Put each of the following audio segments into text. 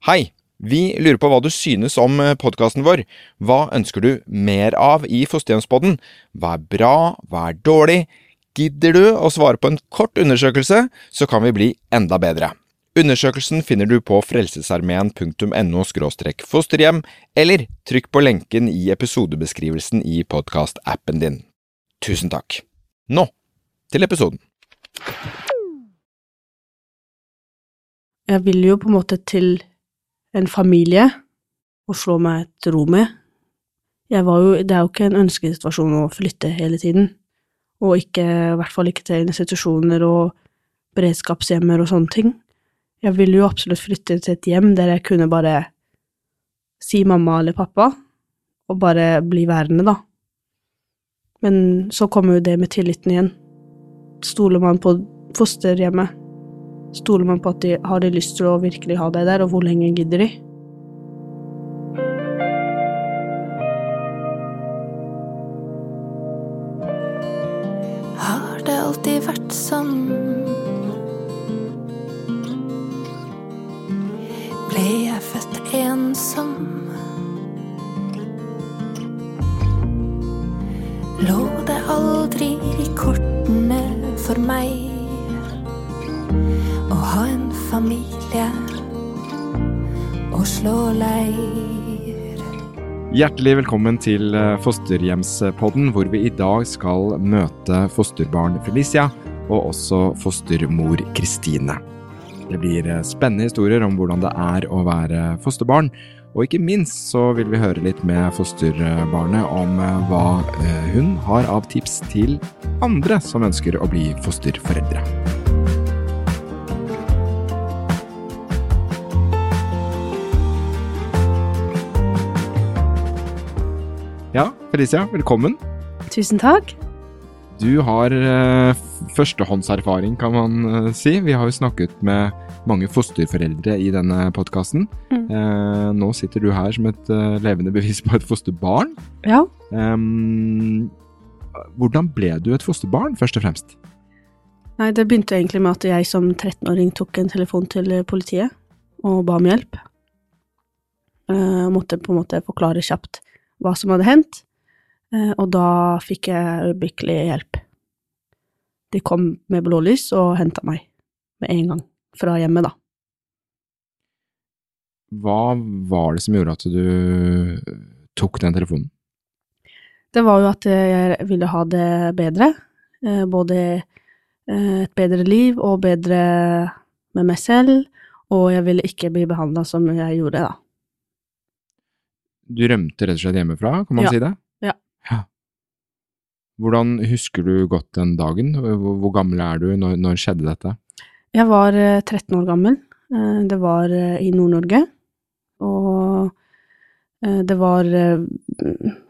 Hei! Vi lurer på hva du synes om podkasten vår. Hva ønsker du mer av i Fosterhjemspodden? Hva er bra, hva er dårlig? Gidder du å svare på en kort undersøkelse, så kan vi bli enda bedre. Undersøkelsen finner du på frelsesarmeen.no fosterhjem, eller trykk på lenken i episodebeskrivelsen i podkastappen din. Tusen takk. Nå til episoden. Jeg vil jo på en måte til en familie å slå meg til ro med. Jo, det er jo ikke en ønskesituasjon å flytte hele tiden, og ikke, i hvert fall ikke til institusjoner og beredskapshjemmer og sånne ting. Jeg ville jo absolutt flytte til et hjem der jeg kunne bare si mamma eller pappa, og bare bli værende, da. Men så kommer jo det med tilliten igjen. Stoler man på fosterhjemmet? Stoler man på at de har de lyst til å virkelig ha deg der, og hvor lenge gidder de? Har det alltid vært sånn? Ble jeg født ensom? Lå det aldri i kortene for meg å ha en familie og slå leir? Hjertelig velkommen til eh, Fosterhjemspodden, hvor vi i dag skal møte fosterbarn Felicia og også fostermor Kristine. Det blir eh, spennende historier om hvordan det er å være fosterbarn, og ikke minst så vil vi høre litt med fosterbarnet om eh, hva hun har av tips til andre som ønsker å bli fosterforeldre. Ja, Felicia, velkommen. Tusen takk. Du har eh, førstehåndserfaring, kan man eh, si. Vi har jo snakket med mange fosterforeldre i denne podkasten. Mm. Eh, nå sitter du her som et eh, levende bevis på et fosterbarn. Ja. Hvordan ble du et fosterbarn, først og fremst? Nei, det begynte egentlig med at jeg som 13-åring tok en telefon til politiet og ba om hjelp. Jeg måtte på en måte forklare kjapt hva som hadde hendt, eh, og da fikk jeg øyeblikkelig hjelp. De kom med blålys og henta meg med en gang fra hjemmet, da. Hva var det som gjorde at du tok den telefonen? Det var jo at jeg ville ha det bedre, eh, både eh, et bedre liv og bedre med meg selv, og jeg ville ikke bli behandla som jeg gjorde, da. Du rømte rett og slett hjemmefra, kan man Ja. si det? Hvordan husker du godt den dagen? Hvor, hvor gammel er du? Når, når skjedde dette? Jeg var eh, 13 år gammel. Eh, Det var eh, i Nord-Norge. Og eh, det var eh,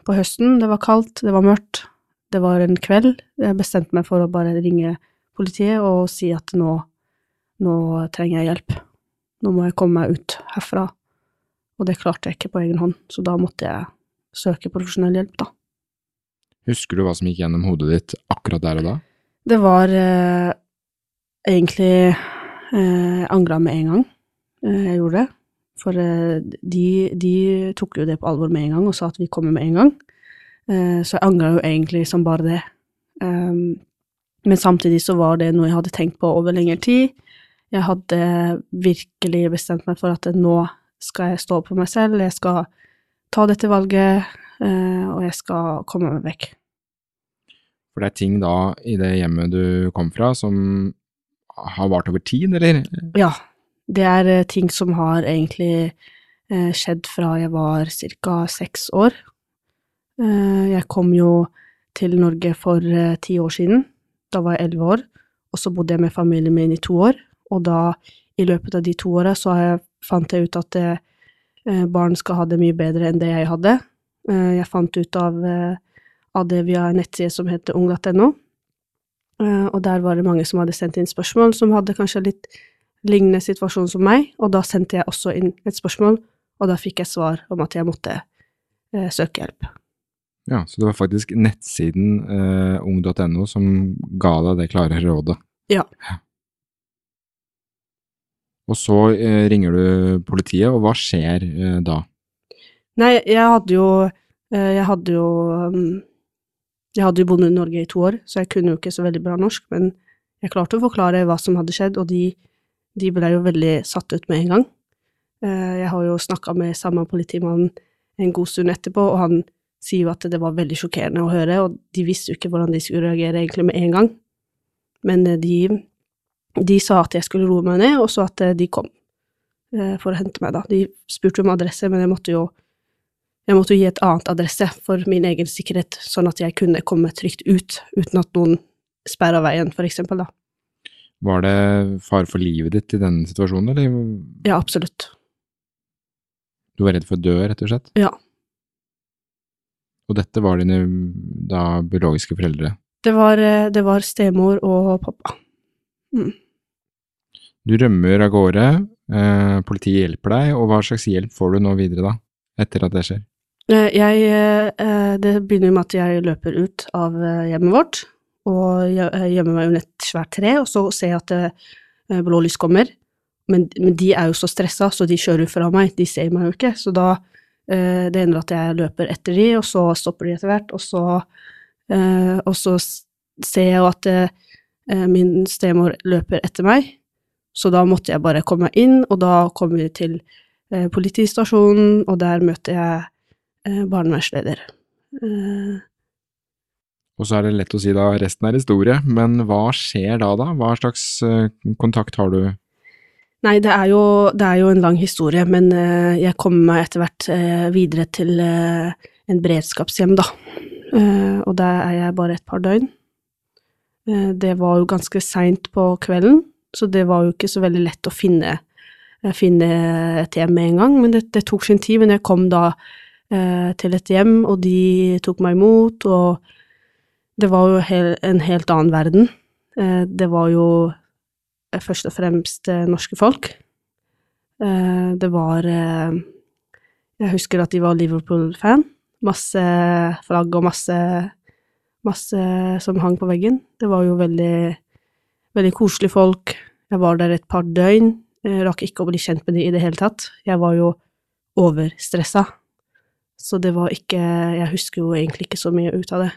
på høsten, det var kaldt, det var mørkt. Det var en kveld. Jeg bestemte meg for å bare ringe politiet og si at nå, nå trenger jeg hjelp. Nå må jeg komme meg ut herfra. Og det klarte jeg ikke på egen hånd, så da måtte jeg søke profesjonell hjelp, da. Husker du hva som gikk gjennom hodet ditt akkurat der og da? Det var eh, egentlig eh, angra med en gang eh, jeg gjorde det. For eh, de, de tok jo det på alvor med en gang og sa at vi kommer med en gang. Eh, så jeg angra jo egentlig som bare det. Um, men samtidig så var det noe jeg hadde tenkt på over lengre tid. Jeg hadde virkelig bestemt meg for at nå skal jeg stå for meg selv, jeg skal ta dette valget, eh, og jeg skal komme meg vekk. For det er ting da i det hjemmet du kom fra som har vart over tid, eller? Ja, det er eh, ting som har egentlig eh, skjedd fra jeg var ca. seks år. Eh, jeg kom jo til Norge for eh, ti år siden. Da var jeg elleve år, og så bodde jeg med familien min i to år. Og da, i løpet av de to åra, så jeg, fant jeg ut at eh, eh, barn skal ha det mye bedre enn det jeg hadde. Eh, jeg fant ut av, eh, av det via en nettside som heter ung.no. Eh, og der var det mange som hadde sendt inn spørsmål som hadde kanskje litt lignende situasjon som meg, og da sendte jeg også inn et spørsmål, og da fikk jeg svar om at jeg måtte eh, søke hjelp. Ja, så det var faktisk nettsiden eh, ung.no som ga deg det klare rådet. Ja. Og så eh, ringer du politiet, og hva skjer da? Nei, jeg hadde jo eh, Jeg hadde jo um, Jeg hadde jo bodd i Norge i to år, så jeg kunne jo ikke så veldig bra norsk, men jeg klarte å forklare hva som hadde skjedd, og de, de ble jo veldig satt ut med en gang. Eh, Jeg har jo snakka med samme politimann en god stund etterpå, og han sier jo at det var veldig sjokkerende å høre, og de visste jo ikke hvordan de skulle reagere egentlig med en gang. Men eh, de, de sa at jeg skulle roe meg ned, og så at de kom for å hente meg, da. De spurte om adresse, men jeg måtte jo jeg måtte jo gi et annet adresse for min egen sikkerhet, sånn at jeg kunne komme trygt ut, uten at noen sperra veien, for eksempel, da. Var det fare for livet ditt i denne situasjonen, eller Ja, absolutt. du var redd for å dø, rett og slett? Ja. Og dette var dine da biologiske foreldre. Det var, eh, det var stemor og pappa. Mm. Du rømmer av gårde, eh, politiet hjelper deg, og hva slags hjelp får du nå videre da, etter at det skjer? Eh, Jeg, eh, det begynner med at jeg løper ut av eh, hjemmet vårt, og gjemmer meg under et svært tre, og så ser jeg at blå lys kommer. Men, de er jo så stressa, så de kjører fra meg, de ser meg jo ikke. Så da det ender at jeg løper etter de, og så stopper de etter hvert, og så, og så ser jeg jo at min stemor løper etter meg, så da måtte jeg bare komme meg inn, og da kommer vi til politistasjonen, og der møter jeg barnevernsleder. Eh, Og så er det lett å si da, resten er historie, men hva skjer da da? Hva slags eh, kontakt har du? Nei, det er, jo, det er jo en lang historie, men eh, jeg kommer meg etter hvert eh, videre til eh, en beredskapshjem, da. Eh, og der er jeg bare et par døgn. Eh, det var jo ganske seint på kvelden, så det var jo ikke så veldig lett å finne, eh, finne et hjem med en gang, men det, det tok sin tid. Men jeg kom da eh, til et hjem, og de tok meg imot, og det var jo en helt annen verden. Eh, det var jo eh, først og fremst norske folk. Det var Jeg husker at de var Liverpool-fan. Masse flagg og masse, masse som hang på veggen. Det var jo veldig, veldig koselige folk. Jeg var der et par døgn. Jeg rakk ikke å bli kjent med de i det hele tatt. Jeg var jo overstressa. Så det var ikke Jeg husker jo egentlig ikke så mye ut av det.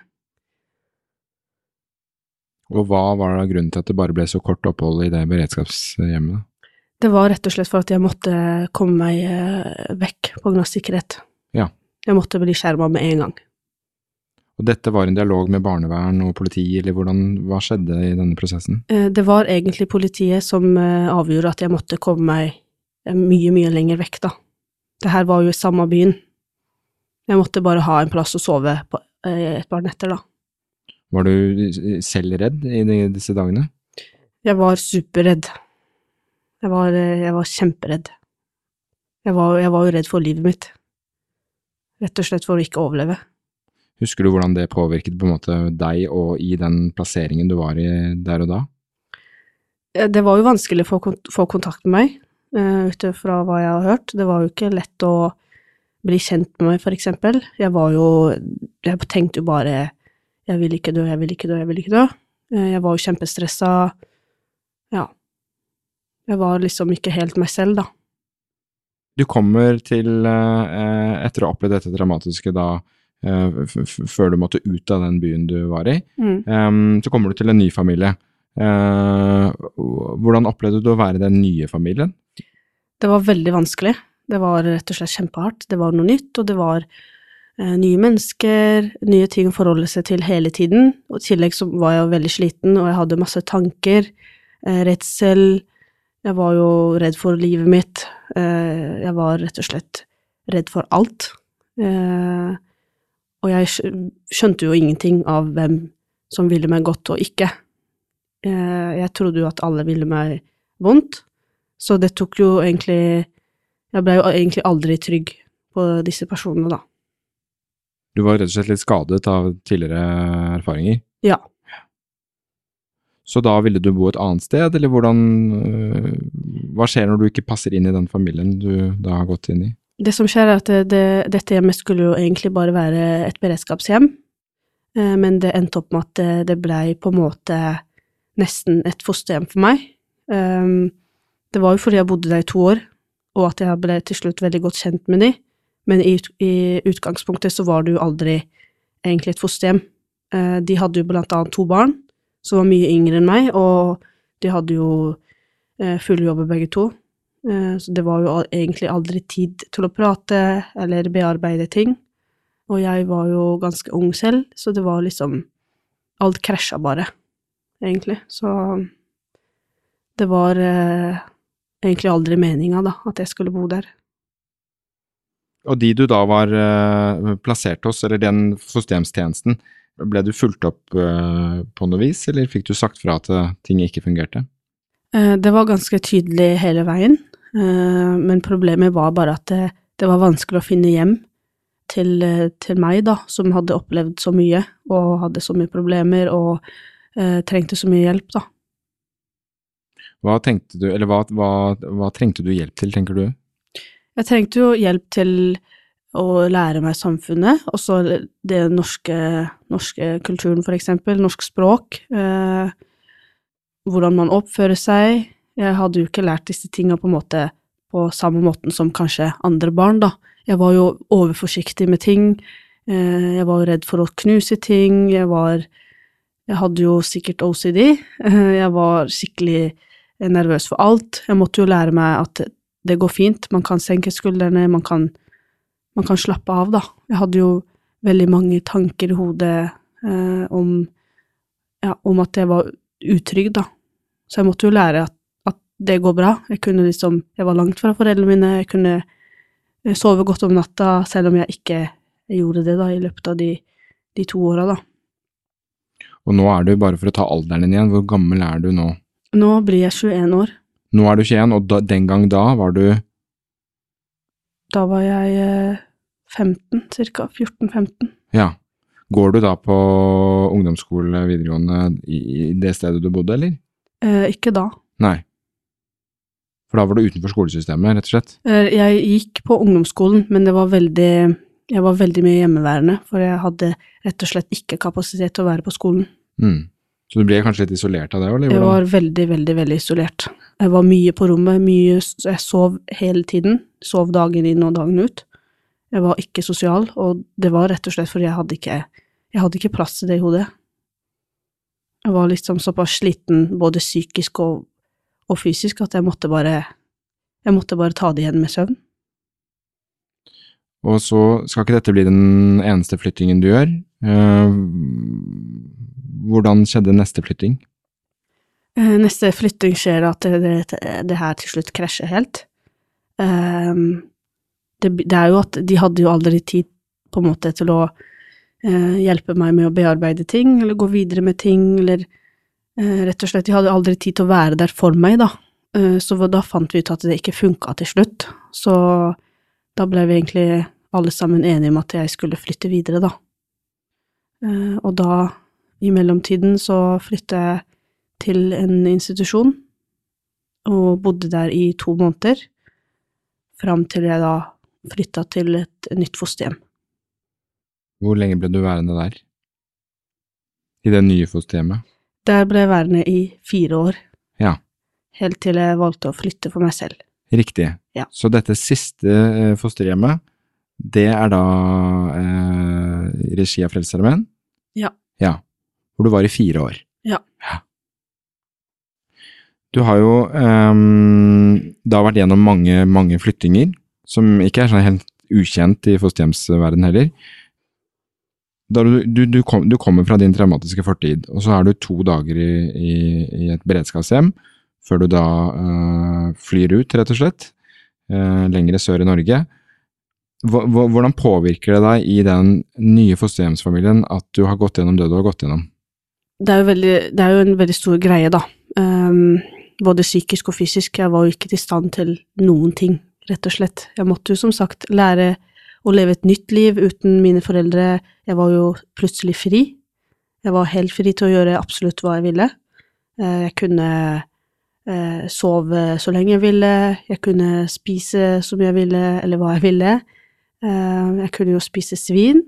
Og hva var da grunnen til at det bare ble så kort opphold i det beredskapshjemmet? Det var rett og slett for at jeg måtte komme meg eh, vekk på grunn av sikkerhet. Ja. Jeg måtte bli skjerma med en gang. Og dette var en dialog med barnevern og politi, eller hvordan, hva skjedde i denne prosessen? Eh, Det var egentlig politiet som eh, avgjorde at jeg måtte komme meg mye, mye lenger vekk, da. Det her var jo i samme byen. Jeg måtte bare ha en plass å sove på eh, et par netter, da. Var du selv redd i disse dagene? Jeg var superredd. Jeg var, eh, jeg var kjemperedd. Jeg var, jeg var jo redd for livet mitt. Rett og slett for å ikke overleve. Husker du hvordan det påvirket på en måte deg og i den plasseringen du var i der og da? Eh, Det var jo vanskelig å få, kontakt med meg, ut fra hva jeg har hørt. Det var jo ikke lett å bli kjent med meg, for eksempel. Jeg var jo Jeg tenkte jo bare Jeg vil ikke dø, jeg vil ikke dø, jeg vil ikke dø. Eh, jeg var jo kjempestressa. Ja. Jeg var liksom ikke helt meg selv, da. Du kommer til, eh, etter å ha opplevd dette dramatiske da, eh, før du måtte ut av den byen du var i, Mm. så kommer du til en ny familie. Eh, hvordan opplevde du å være den nye familien? Det var veldig vanskelig. Det var rett og slett kjempehardt. Det var noe nytt, og det var eh, nye mennesker, nye ting å forholde seg til hele tiden. Og i tillegg så var jeg veldig sliten, og jeg hadde masse tanker, eh, redsel. Jeg var jo redd for livet mitt. Eh, jeg var rett og slett redd for alt. Eh, og jeg skjønte jo ingenting av hvem som ville meg godt og ikke. Eh, jeg trodde jo at alle ville meg vondt. Så det tok jo egentlig Jeg ble jo egentlig aldri trygg på disse personene, da. Du var rett og slett litt skadet av tidligere erfaringer. Ja. Så da ville du bo et annet sted, eller hvordan øh, Hva skjer når du ikke passer inn i den familien du da har gått inn i? Det som skjer, er at det, det, dette hjemmet skulle jo egentlig bare være et beredskapshjem, eh, men det endte opp med at det, det blei på en måte nesten et fosterhjem for meg. Um, det var jo fordi jeg bodde der i to år, og at jeg ble til slutt veldig godt kjent med de, men i, i utgangspunktet så var det jo aldri egentlig et fosterhjem. Eh, De hadde jo blant annet to barn som var mye yngre enn meg, og de hadde jo eh, fulle jobber begge to. Eh, Så det var jo egentlig aldri tid til å prate eller bearbeide ting. Og jeg var jo ganske ung selv, så det var liksom Alt krasja bare, egentlig. Så det var egentlig aldri meninga, da, at jeg skulle bo der. Og de du da var uh, plassert hos, eller den fosterhjemstjenesten, ble du fulgt opp uh, på noe vis, eller fikk du sagt fra at eh, ting ikke fungerte? Uh, Det var ganske tydelig hele veien, men problemet var bare at det, det var vanskelig å finne hjem til, til meg, da, som hadde opplevd så mye og hadde så mye problemer og trengte så mye hjelp, da. Hva tenkte du, hva, hva, hva trengte du hjelp til, tenker du? Jeg trengte jo hjelp til å lære meg samfunnet, også det norske, norske kulturen, for eksempel, norsk språk, eh, hvordan man oppfører seg. Jeg hadde jo ikke lært disse tinga på på samme måten som kanskje andre barn, da. Jeg var jo overforsiktig med ting, eh, jeg var redd for å knuse ting, jeg var Jeg hadde jo sikkert OCD, eh, jeg var skikkelig nervøs for alt. Jeg måtte jo lære meg at det går fint, man kan senke skuldrene, man kan, man kan slappe av, da. Jeg hadde jo veldig mange tanker i hodet eh, om, ja, om at jeg var utrygg, da. Så jeg måtte jo lære at, at det går bra. Jeg kunne liksom Jeg var langt fra foreldrene mine, jeg kunne eh, sove godt om natta, selv om jeg ikke gjorde det, da, i løpet av de, de to åra, da. Og nå er du, bare for å ta alderen din igjen, hvor gammel er du nå? Nå blir jeg 21 år. Nå er du 21, og da, den gang da var du Da var jeg eh, 15, ca. 14-15. Ja. Går du da på ungdomsskole, videregående, i, i det stedet du bodde, eller? Eh, ikke da. Nei. For da var du utenfor skolesystemet, rett og slett? Eh, Jeg gikk på ungdomsskolen, men det var veldig Jeg var veldig mye hjemmeværende, for jeg hadde rett og slett ikke kapasitet til å være på skolen. Mm. Så du ble kanskje litt isolert av det, eller? Jeg var veldig, veldig, veldig isolert. Jeg var mye på rommet, mye Jeg sov hele tiden. Sov dagen inn og dagen ut. Jeg var ikke sosial, og det var rett og slett fordi jeg hadde ikke Jeg hadde ikke plass til det i hodet. Jeg var liksom såpass sliten, både psykisk og, og fysisk, at jeg måtte bare Jeg måtte bare ta det igjen med søvn. Og så skal ikke dette bli den eneste flyttingen du gjør. Hvordan skjedde neste flytting? Eh, Neste flytting skjer at det, det, her til slutt krasjer helt. Ehm, det, det er jo at de hadde jo aldri tid på en måte til å eh, hjelpe meg med å bearbeide ting, eller gå videre med ting, eller eh, rett og slett, de hadde aldri tid til å være der for meg, da. Så da fant vi ut at det ikke funka til slutt. Så da ble vi egentlig alle sammen enige om at jeg skulle flytte videre, da. Og da, i mellomtiden, så flytta jeg til en institusjon, og bodde der i to måneder, fram til jeg da flytta til et nytt fosterhjem. Hvor lenge ble du værende der? I det nye fosterhjemmet? Der ble jeg værende i fire år, Ja, helt til jeg valgte å flytte for meg selv. riktig. Ja. Så dette siste eh, fosterhjemmet, det er da eh, regi av Frelsesarmeen? Ja. Ja. Hvor du var i fire år? Ja. Du har jo um, da vært gjennom mange, mange flyttinger, som ikke er sånn helt ukjent i fosterhjemsverden heller. Da du, du, du, kom, du kommer fra din traumatiske fortid, og så er du to dager i, i, i et beredskapshjem, før du da uh, flyr ut, rett og slett, uh, lengre sør i Norge. Hvordan påvirker det deg i den nye fosterhjemsfamilien at du har gått gjennom det du har gått gjennom? Det er veldig, det er jo en veldig stor greie, da. Um, både psykisk og fysisk. Jeg var jo ikke i stand til noen ting, rett og slett. Jeg måtte jo som sagt lære å leve et nytt liv uten mine foreldre. Jeg var jo plutselig fri. Jeg var helt fri til å gjøre absolutt hva jeg ville. Eh, Jeg kunne eh, sove så lenge jeg ville, jeg kunne spise som jeg ville, eller hva jeg ville. Eh, Jeg kunne jo spise svin.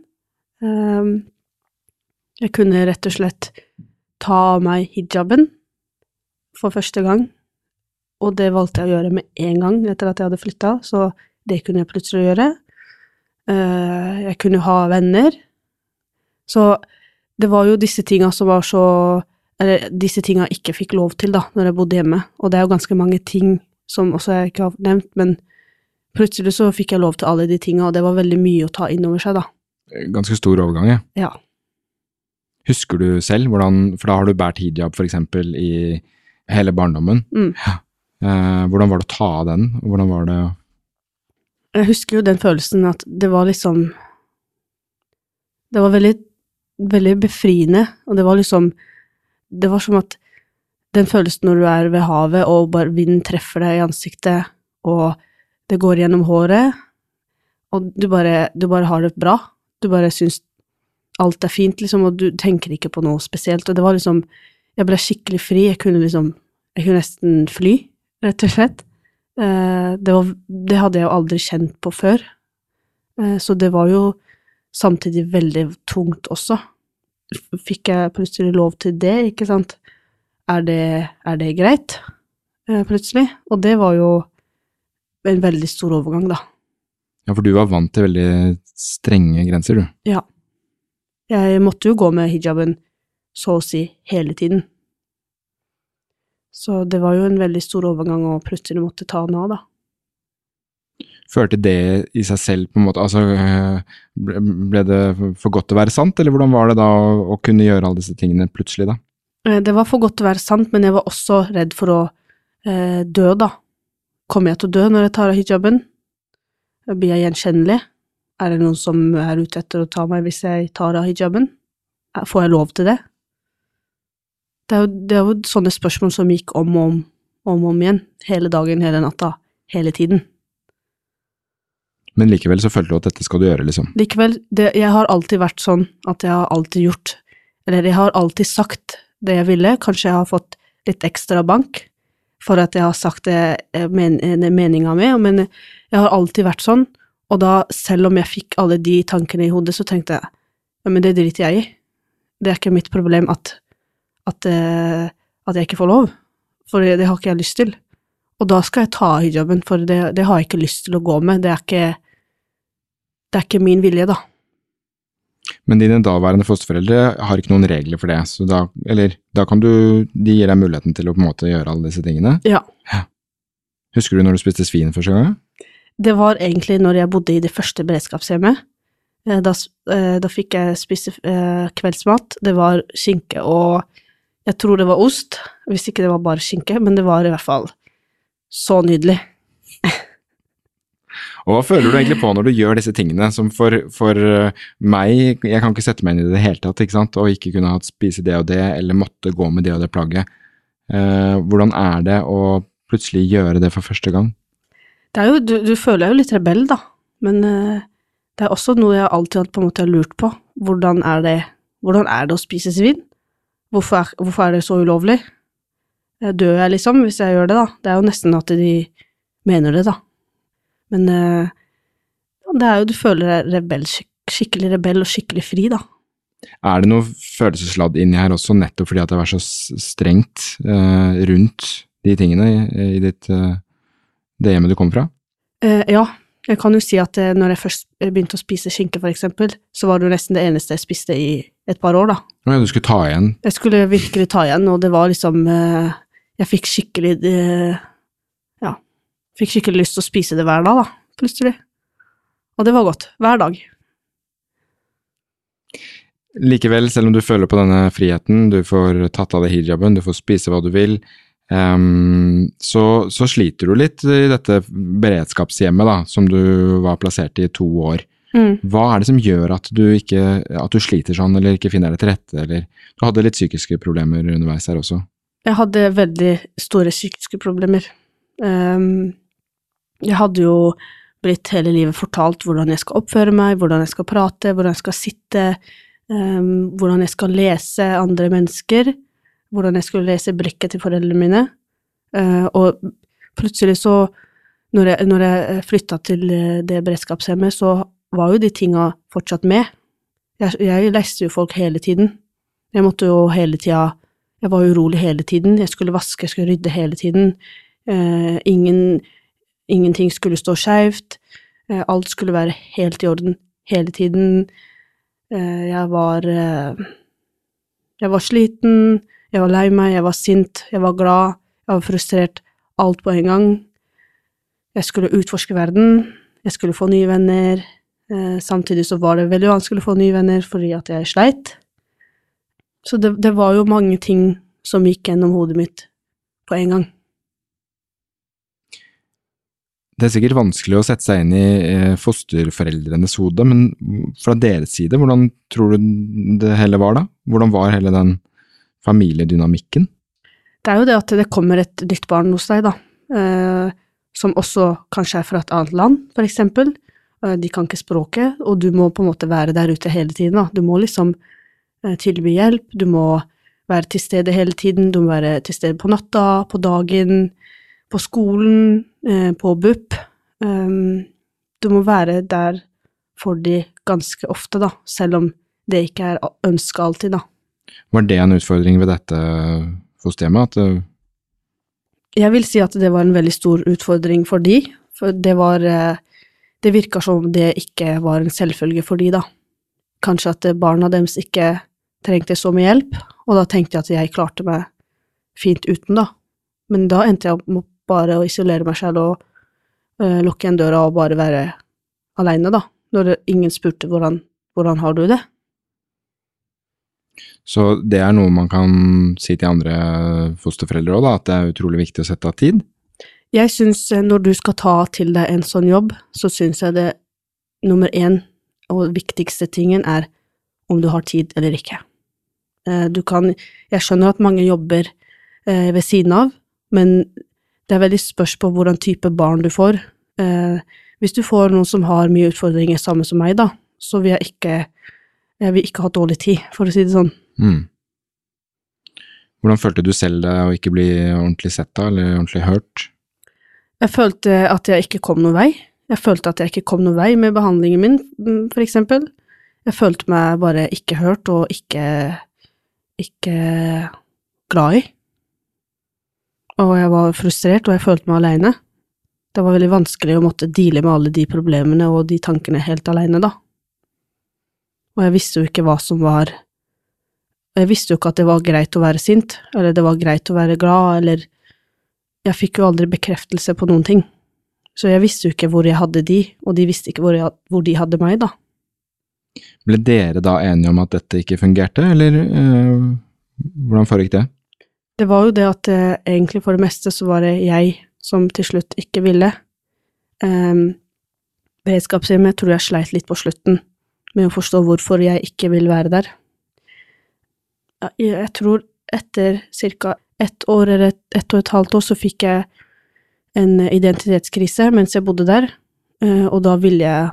Eh, Jeg kunne rett og slett ta av meg hijaben for første gang. og det valgte jeg å gjøre med en gang etter at jeg hadde flytta, så det kunne jeg plutselig gjøre. Eh, jeg kunne ha venner. Så det var jo disse tinga som var så Eller disse tinga jeg ikke fikk lov til, da, når jeg bodde hjemme. Og det er jo ganske mange ting som også jeg ikke har nevnt, men plutselig så fikk jeg lov til alle de tinga, og det var veldig mye å ta inn over seg, da. Ganske stor overgang, ja. Ja. Husker du selv hvordan For da har du båret hijab, eksempel, i hele barndommen. Mm. Ja. Eh, hvordan var det å ta av den, og hvordan var det Jeg husker jo den følelsen at det var liksom Det var veldig, veldig befriende, og det var liksom Det var som at den følelsen når du er ved havet, og bare vinden treffer deg i ansiktet, og det går gjennom håret, og du bare, du bare har det bra. Du bare syns alt er fint, liksom, og du tenker ikke på noe spesielt. Og det var liksom Jeg ble skikkelig fri. Jeg kunne liksom Jeg kunne nesten fly, rett og slett. Eh, det, var, det hadde jeg jo aldri kjent på før. Eh, så det var jo samtidig veldig tungt også. Fikk jeg plutselig lov til det, ikke sant? Er det, er det greit? Eh, Plutselig. Og det var jo en veldig stor overgang, da. Ja, for du var vant til veldig strenge grenser, du. Ja. Jeg måtte jo gå med hijaben så å si hele tiden. Så det var jo en veldig stor overgang å plutselig måtte ta den av, da. Førte det i seg selv på en måte Altså, ble det for godt til å være sant, eller hvordan var det da å, å kunne gjøre alle disse tingene plutselig, da? Eh, Det var for godt til å være sant, men jeg var også redd for å eh, dø, da. Kommer jeg til å dø når jeg tar av hijaben? Blir jeg gjenkjennelig? Er det noen som er ute etter å ta meg hvis jeg tar av hijaben? Eh, Får jeg lov til det? Det er jo, det er jo sånne spørsmål som gikk om og om, om og om igjen, hele dagen, hele natta, hele tiden. Men likevel så følte du at dette skal du gjøre, liksom. Likevel, det, jeg har alltid vært sånn at jeg har alltid gjort, eller jeg har alltid sagt det jeg ville, kanskje jeg har fått litt ekstra bank for at jeg har sagt det eh, men, det er meninga mi, men jeg har alltid vært sånn, og da, selv om jeg fikk alle de tankene i hodet, så tenkte jeg, ja, men det driter jeg i. Det er ikke mitt problem at, at, eh, at jeg ikke får lov, for det, det har ikke jeg lyst til. Og da skal jeg ta hijaben, for det, det har jeg ikke lyst til å gå med, det er ikke, det er ikke min vilje, da. Men dine daværende fosterforeldre har ikke noen regler for det, så da, eller, da kan du, de gir deg muligheten til å på en måte gjøre alle disse tingene. Ja. Husker du når du spiste svin første gang? Det var egentlig når jeg bodde i det første beredskapshjemmet. Eh, Da, eh, da fikk jeg spise eh, kveldsmat. Det var skinke og jeg tror det var ost, hvis ikke det var bare skinke, men det var i hvert fall så nydelig. Og hva føler du egentlig på når du gjør disse tingene, som for, for meg, jeg kan ikke sette meg inn i det hele tatt, ikke sant, og ikke kunne hatt spise det og det, eller måtte gå med det og det plagget. Eh, hvordan er det å plutselig gjøre det for første gang? Jo, du, du føler deg jo litt rebell, da, men uh, det er også noe jeg alltid har på en måte lurt på. Hvordan er det, hvordan er det å spise svin? Hvorfor er, hvorfor er det så ulovlig? Jeg Dør jeg liksom hvis jeg gjør det, da? Det er jo nesten at de mener det, da. Men uh, det er jo, du føler deg rebell, skik skikkelig rebell og skikkelig fri, da. Er det noe følelsesladd inni her også, nettopp fordi at det vært så strengt uh, rundt de tingene i, i ditt, eh, det hjemmet du kom fra? Eh, ja, jeg kan jo si at eh, når jeg først begynte å spise skinke, for eksempel, så var det jo nesten det eneste jeg spiste i et par år, da. Ja, du skulle ta igjen. Jeg skulle virkelig ta igjen, og det var liksom eh, Jeg fikk skikkelig eh, Ja, fikk skikkelig lyst til å spise det hver dag, da, plutselig. Og det var godt. Hver dag. Likevel, selv om du føler på denne friheten, du får tatt av deg hijaben, du får spise hva du vil, ehm, så, så sliter du litt i dette beredskapshjemmet da, som du var plassert i i to år. Mm. Hva er det som gjør at du, ikke, at du sliter sånn, eller ikke finner deg til rette, eller du hadde litt psykiske problemer underveis her også? Jeg hadde veldig store psykiske problemer. Um, jeg hadde jo blitt hele livet fortalt hvordan jeg skal oppføre meg, hvordan jeg skal prate, hvordan jeg skal sitte, um, hvordan jeg skal lese andre mennesker, hvordan jeg skulle lese brikker til foreldrene mine. Eh, og plutselig så, når jeg, når jeg flytta til eh, det beredskapshjemmet, så var jo de tinga fortsatt med. Jeg, jeg leste jo folk hele tiden. Jeg måtte jo hele tida jeg var urolig hele tiden. Jeg skulle vaske, jeg skulle rydde hele tiden. Eh, ingen, ingenting skulle stå skeivt. Eh, alt skulle være helt i orden hele tiden. Eh, jeg var eh, Jeg var sliten, jeg var lei meg, jeg var sint, jeg var glad, jeg var frustrert. Alt på en gang. Jeg skulle utforske verden, jeg skulle få nye venner. Eh, samtidig så var det veldig vanskelig å få nye venner fordi at jeg sleit. Så det, det var jo mange ting som gikk gjennom hodet mitt på en gang. Det er sikkert vanskelig å sette seg inn i eh, fosterforeldrenes hode, men fra deres side, hvordan tror du det hele var da? Hvordan var hele den familiedynamikken? Det er jo det at det kommer et nytt barn hos deg, da, eh, som også kanskje er fra et annet land, for eksempel. Eh, de kan ikke språket, og du må på en måte være der ute hele tiden, da. Du må liksom eh, tilby hjelp, du må være til stede hele tiden, du må være til stede på natta, på dagen, på skolen, på BUP. Du må være der for de ganske ofte, da, selv om det ikke er ønska alltid, da. Var det en utfordring ved dette fosterhjemmet? At eh, Jeg vil si at det var en veldig stor utfordring for de, for det var eh, Det virka som det ikke var en selvfølge for de, da. Kanskje at barna deres ikke trengte så mye hjelp, og da tenkte jeg at jeg klarte meg fint uten, da. Men da endte jeg opp bare å isolere meg selv og uh, lukke igjen døra og bare være aleine, da. Når ingen spurte hvordan, hvordan har du det. Så det er noe man kan si til andre fosterforeldre òg, at det er utrolig viktig å sette av tid? Jeg syns eh, når du skal ta til deg en sånn jobb, så syns jeg det nummer én og viktigste tingen er om du har tid eller ikke. Eh, Du kan Jeg skjønner at mange jobber eh, ved siden av, men det er veldig spørs på hvordan type barn du får. Hvis du får noen som har mye utfordringer samme som meg, da, så vil jeg ikke Jeg vil ikke ha dårlig tid, for å si det sånn. Mm. Hvordan følte du selv det å ikke bli ordentlig sett da, eller ordentlig hørt? Jeg følte at jeg ikke kom noen vei. Jeg følte at jeg ikke kom noen vei med behandlingen min, mm, for eksempel. Jeg følte meg bare ikke hørt og ikke, ikke glad i. Og jeg var frustrert, og jeg følte meg aleine. Det var veldig vanskelig å måtte deale med alle de problemene og de tankene helt aleine, da. Og jeg visste jo ikke hva som var Jeg visste jo ikke at det var greit å være sint, eller det var greit å være glad, eller jeg fikk jo aldri bekreftelse på noen ting. Så jeg visste jo ikke hvor jeg hadde de, og de visste ikke hvor, jeg, hvor de hadde meg, da. Ble dere da enige om at dette ikke fungerte, eller øh, hvordan foregikk det? Det var jo det at eh, egentlig for det meste så var det jeg som til slutt ikke ville. Um, beredskapshjemmet tror jeg sleit litt på slutten med å forstå hvorfor jeg ikke vil være der. Jeg tror etter ca. ett år eller ett og et halvt år så fikk jeg en identitetskrise mens jeg bodde der, eh, og da ville jeg,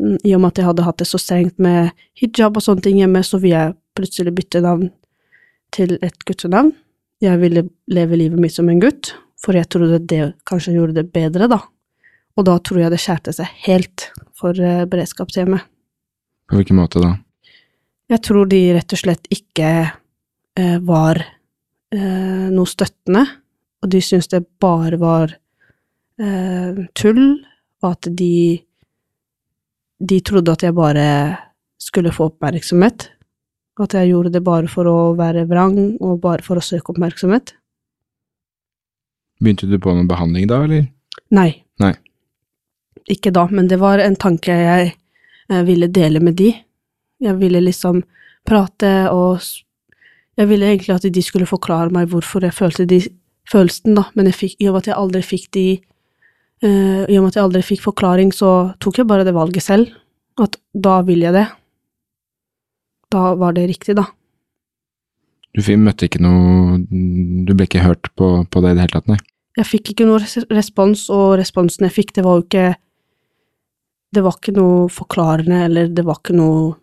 mm, i og med at jeg hadde hatt det så strengt med hijab og sånne ting hjemme, så ville jeg plutselig bytte navn til et guttenavn. Jeg ville leve livet mitt som en gutt, for jeg trodde det kanskje gjorde det bedre, da. Og da tror jeg det skjærte seg helt for eh, beredskapshjemmet. På hvilken måte da? Jeg tror de rett og slett ikke eh, var eh, noe støttende, og de syntes det bare var eh, tull, og at de De trodde at jeg bare skulle få oppmerksomhet, at jeg gjorde det bare for å være vrang og bare for å søke oppmerksomhet. Begynte du på noen behandling da, eller? Nei. Nei. Ikke da, men det var en tanke jeg ville dele med de. Jeg ville liksom prate og Jeg ville egentlig at de skulle forklare meg hvorfor jeg følte de følelsen, da, men jeg fikk, i og med at jeg aldri fikk de uh, I og med at jeg aldri fikk forklaring, så tok jeg bare det valget selv. At da vil jeg det. Da var det riktig, da. Du møtte ikke noe Du ble ikke hørt på, på det i det hele tatt, nei? Jeg fikk ikke noe respons, og responsen jeg fikk, det var jo ikke Det var ikke noe forklarende, eller det var ikke noe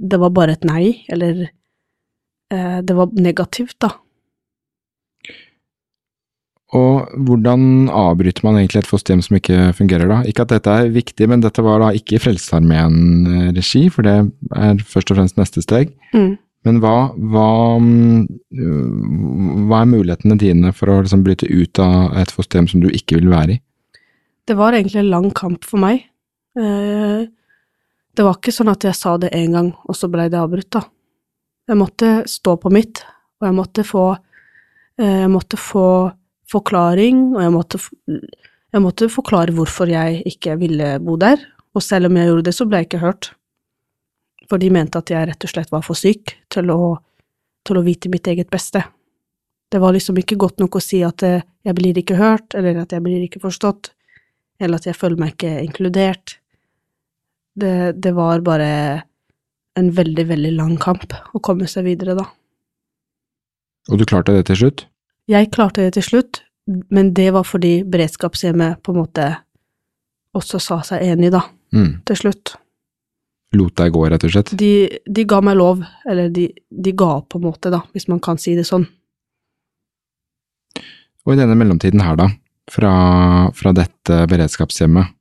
Det var bare et nei, eller eh, Det var negativt, da. Og hvordan avbryter man egentlig et fosterhjem som ikke fungerer, da? Ikke at dette er viktig, men dette var da ikke i Frelsesarmeen-regi, for det er først og fremst neste steg. Mm. Men hva, hva, mm, hva er mulighetene dine for å liksom bryte ut av et fosterhjem som du ikke vil være i? Det var egentlig en lang kamp for meg. Eh, Det var ikke sånn at jeg sa det én gang, og så blei det avbrutt, da. Jeg måtte stå på mitt, og jeg måtte få eh, Jeg måtte få forklaring, og jeg måtte, jeg måtte forklare hvorfor jeg ikke ville bo der. Og selv om jeg gjorde det, så ble jeg ikke hørt. For de mente at jeg rett og slett var for syk til å, til å vite mitt eget beste. Det var liksom ikke godt nok å si at eh, jeg blir ikke hørt, eller at jeg blir ikke forstått, eller at jeg føler meg ikke inkludert. Det, det var bare en veldig, veldig lang kamp å komme seg videre, da. Og du klarte det til slutt? Jeg klarte det til slutt, men det var fordi beredskapshjemmet på en måte også sa seg enig, da, Mm. til slutt. Lot deg gå, rett og slett? De, de ga meg lov, eller de, de ga opp på en måte, da, hvis man kan si det sånn. Og i denne mellomtiden her, da, fra, fra dette beredskapshjemmet,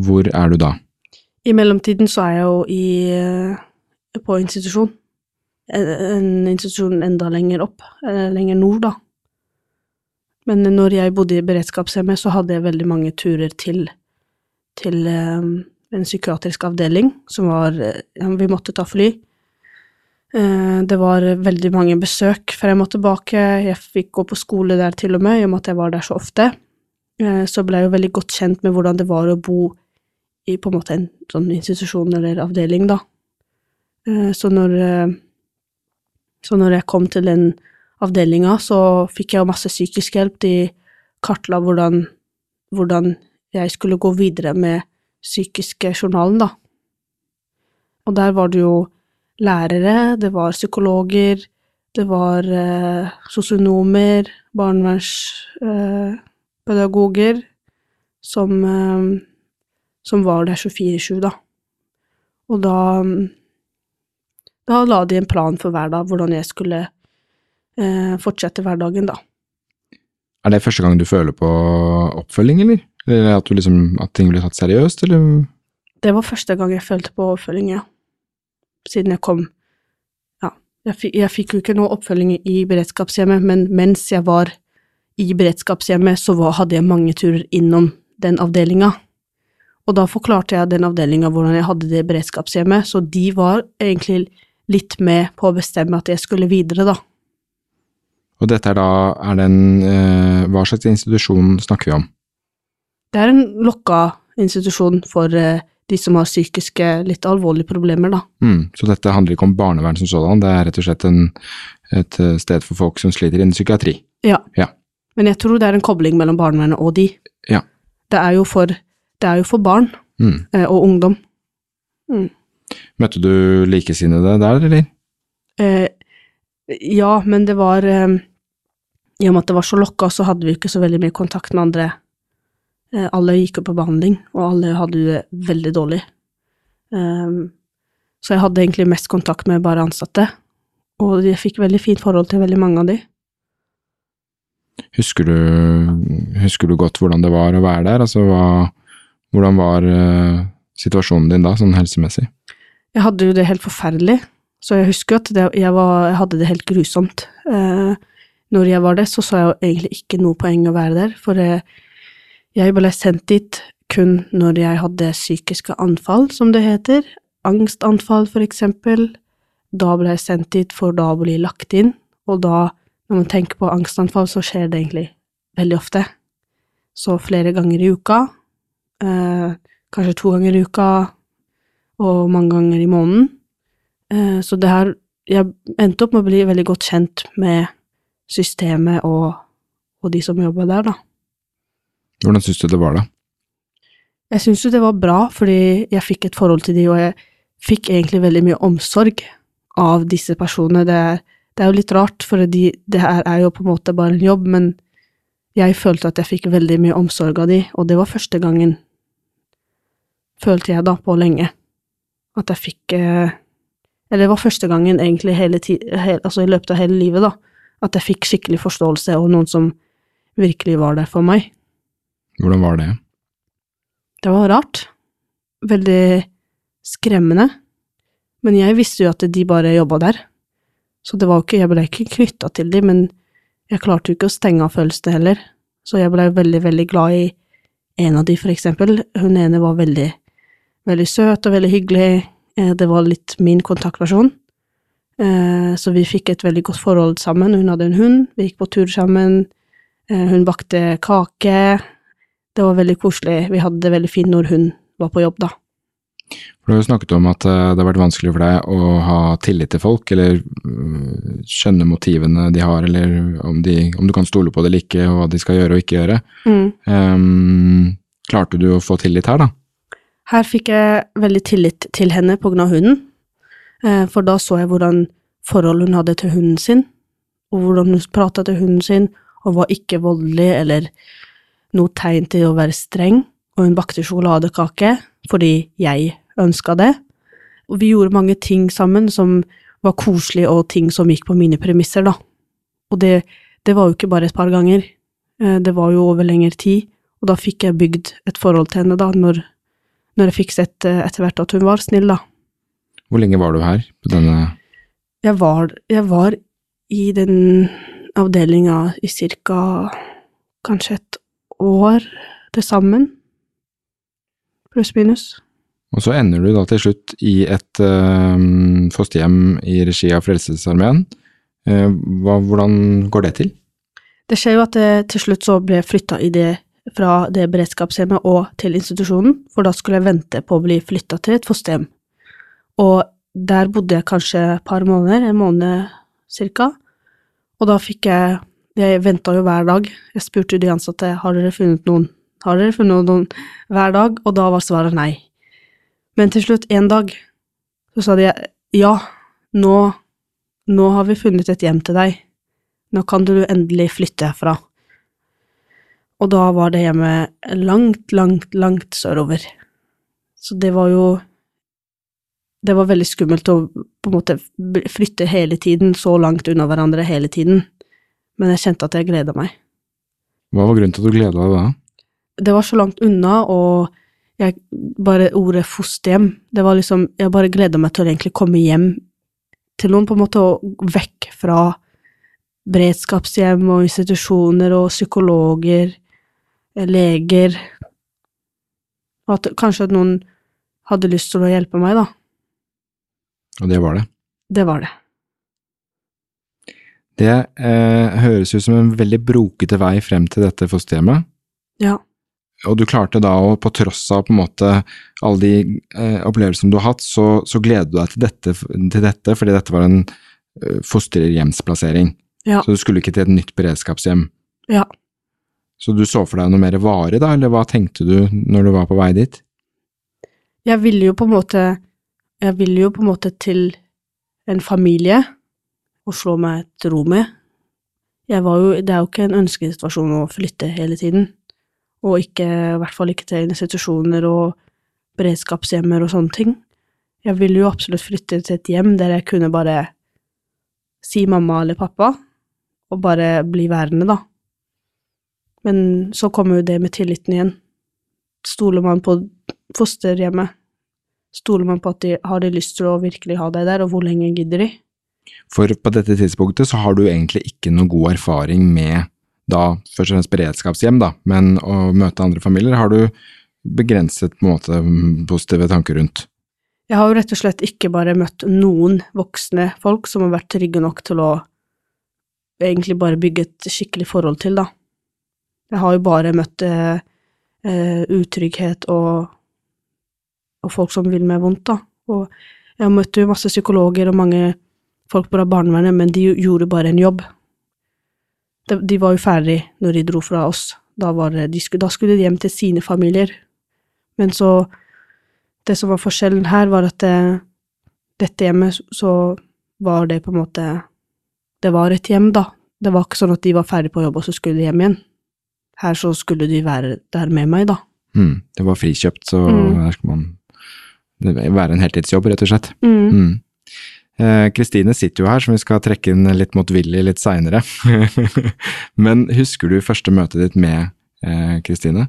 hvor er du da? I mellomtiden så er jeg jo i, eh, på institusjon. En, en institusjon enda lenger opp, eller lenger nord, da. Men når jeg bodde i beredskapshjemmet, så hadde jeg veldig mange turer til, til eh, en psykiatrisk avdeling, som var eh, ja, Vi måtte ta fly. Eh, det var veldig mange besøk frem og tilbake. Jeg fikk gå på skole der til og med, i og med at jeg var der så ofte. Eh, så ble jeg jo veldig godt kjent med hvordan det var å bo i på en måte en sånn institusjon eller avdeling, da. Eh, Så når, eh, så når jeg kom til den avdelinga, så fikk jeg jo masse psykisk hjelp. De kartla hvordan, hvordan jeg skulle gå videre med psykiske journalen, da. Og der var det jo lærere, det var psykologer, det var eh, sosionomer, barnevernspedagoger, eh, som eh, som var der 24-7, da. Og da Da la de en plan for hver dag, hvordan jeg skulle eh, fortsette hverdagen, da. Er det første gang du føler på oppfølging, eller? Eller at, du liksom, at ting blir tatt seriøst, eller? Det var første gang jeg følte på oppfølging, ja. Siden jeg kom Ja, jeg fikk, jeg fikk jo ikke noe oppfølging i beredskapshjemmet, men mens jeg var i beredskapshjemmet, så var, hadde jeg mange turer innom den avdelinga. Og da forklarte jeg den avdelinga hvordan jeg hadde det beredskapshjemmet, så de var egentlig litt med på å bestemme at jeg skulle videre, da. Og dette er da, er det en, eh, hva slags institusjon snakker vi om? Det er en lokka institusjon for eh, de som har psykiske, litt alvorlige problemer, da. Mm, så dette handler ikke om barnevern som sådan, det er rett og slett en, et eh, sted for folk som sliter innen psykiatri. Ja. Ja. Men jeg tror det er en kobling mellom barnevernet og de. Ja. Det er jo for, det er jo for barn Mm. eh, og ungdom. Møtte du likesinnede der, eller? Eh, ja, men det var eh, I og med at det var så lokka, så hadde vi ikke så veldig mye kontakt med andre. Eh, alle gikk jo på behandling, og alle hadde det veldig dårlig. Eh, så jeg hadde egentlig mest kontakt med bare ansatte, og jeg fikk veldig fint forhold til veldig mange av de. Husker du, husker du godt hvordan det var å være der? Altså, hva, hvordan var uh, situasjonen din da, sånn helsemessig? Jeg hadde jo det helt forferdelig, så jeg husker at det, jeg, var, jeg hadde det helt grusomt. Uh, når jeg var der, så så jeg jo egentlig ikke noe poeng å være der, for eh, jeg ble sendt dit kun når jeg hadde psykiske anfall, som det heter, angstanfall for eksempel. Da ble jeg sendt dit for da å bli lagt inn, og da, når man tenker på angstanfall, så skjer det egentlig veldig ofte. Så flere ganger i uka, eh, kanskje to ganger i uka, og mange ganger i måneden. Eh, Så det her Jeg endte opp med å bli veldig godt kjent med systemet og, og de som jobba der, da. Hvordan syns du det var da? Jeg syns jo det var bra, fordi jeg fikk et forhold til de, og jeg fikk egentlig veldig mye omsorg av disse personene. Det er, det er jo litt rart, for de, det her er jo på en måte bare en jobb, men jeg følte at jeg fikk veldig mye omsorg av de, og det var første gangen, følte jeg da, på lenge, at jeg fikk eh, Eller det var første gangen egentlig hele ti, hel, altså i løpet av hele livet, da, at jeg fikk skikkelig forståelse, og noen som virkelig var der for meg. Hvordan var det? Det var rart. Veldig skremmende. Men jeg visste jo at de bare jobba der. Så det var ikke, jeg ble ikke knytta til dem, men jeg klarte jo ikke å stenge av følelsene heller. Så jeg ble veldig, veldig glad i en av de, for eksempel. Hun ene var veldig, veldig søt og veldig hyggelig. Eh, Det var litt min kontaktperson. Eh, Så vi fikk et veldig godt forhold sammen. Hun hadde en hund, vi gikk på tur sammen. Eh, Hun bakte kake. Det var veldig koselig. Vi hadde det veldig fint når hun var på jobb, da. For Du har jo snakket om at det har vært vanskelig for deg å ha tillit til folk, eller øh, skjønne motivene de har, eller om, de, om du kan stole på det eller ikke, og hva de skal gjøre og ikke gjøre. Ehm, klarte du å få tillit her, da? Her fikk jeg veldig tillit til henne på grunn av hunden, eh, for da så jeg hvordan forhold hun hadde til hunden sin, og hvordan hun prata til hunden sin, og var ikke voldelig eller noe tegn til å være streng, og hun bakte sjokoladekake fordi jeg ønska det. Og vi gjorde mange ting sammen som var koselig, og ting som gikk på mine premisser, da. Og det, det var jo ikke bare et par ganger, eh, det var jo over lengre tid, og da fikk jeg bygd et forhold til henne, da, når når jeg fikk sett eh, etter hvert at hun var snill, da. Hvor lenge var du her? på denne... Jeg var, jeg var i den avdelinga i cirka kanskje et år til sammen. Pluss minus. Og så ender du da til slutt i et øhm, fosterhjem i regi av Frelsesarmeen. Hva, hvordan går det til? Det skjer jo at jeg til slutt så ble flytta i det fra det beredskapshjemmet og til institusjonen, for da skulle jeg vente på å bli flytta til et fosterhjem. Og der bodde jeg kanskje et par måneder, en måned cirka, og da fikk jeg Jeg venta jo hver dag. Jeg spurte de ansatte har dere funnet noen, har dere funnet noen hver dag, og da var svaret nei. Men til slutt, en dag, så sa de ja, nå, nå har vi funnet et hjem til deg, nå kan du endelig flytte herfra. Og da var det hjemme langt, langt, langt sørover. Så det var jo Det var veldig skummelt å på en måte flytte hele tiden, så langt unna hverandre hele tiden. Men jeg kjente at jeg gleda meg. Hva var grunnen til at du gleda deg da? Det var så langt unna, og jeg bare ordet fosterhjem Det var liksom Jeg bare gleda meg til å egentlig komme hjem til noen, på en måte, og vekk fra beredskapshjem og institusjoner og psykologer leger Og at kanskje at noen hadde lyst til å hjelpe meg, da. Og det var det. Det var det. Det eh, høres ut som en veldig brokete vei frem til dette fosterhjemmet. Ja. Og du klarte da å, på tross av på en måte alle de eh, opplevelsene du har hatt, så, så gleder du deg til dette, til dette fordi dette var en eh, fosterhjemsplassering. Ja. Så du skulle ikke til et nytt beredskapshjem. Ja. Så du så for deg noe mer varig, da, eller hva tenkte du når du var på vei dit? Jeg ville jo på en måte Jeg ville jo på en måte til en familie å slå meg et ro med. Jeg var jo Det er jo ikke en ønskesituasjon å flytte hele tiden. Og ikke, i hvert fall ikke til institusjoner og beredskapshjemmer og sånne ting. Jeg ville jo absolutt flytte til et hjem der jeg kunne bare si mamma eller pappa, og bare bli værende, da. Men så kommer jo det med tilliten igjen. Stoler man på fosterhjemmet? Stoler man på at de har de lyst til å virkelig ha deg der, og hvor lenge gidder de? For på dette tidspunktet så har du egentlig ikke noe god erfaring med da først og fremst beredskapshjem, da, men å møte andre familier har du begrenset på en måte positive tanker rundt. Jeg har jo rett og slett ikke bare møtt noen voksne folk som har vært trygge nok til å egentlig bare bygge et skikkelig forhold til, da. Jeg har jo bare møtt eh, eh, utrygghet og, og folk som vil meg vondt, da. Og jeg møtt jo masse psykologer og mange folk på barnevernet, men de gjorde bare en jobb. De, de var jo ferdig når de dro fra oss. Da, det, de skulle, da skulle de hjem til sine familier. Men så Det som var forskjellen her, var at det, dette hjemmet, så var det på en måte Det var et hjem, da. Det var ikke sånn at de var ferdig på jobb, og så skulle de hjem igjen. Her så skulle de være der med meg, da. Mm, det var frikjøpt, så Mm. her skal man være en heltidsjobb, rett og slett. Mm. Mm. Eh, Kristine sitter jo her, som vi skal trekke inn litt motvillig litt seinere. Men husker du første møtet ditt med eh, Kristine?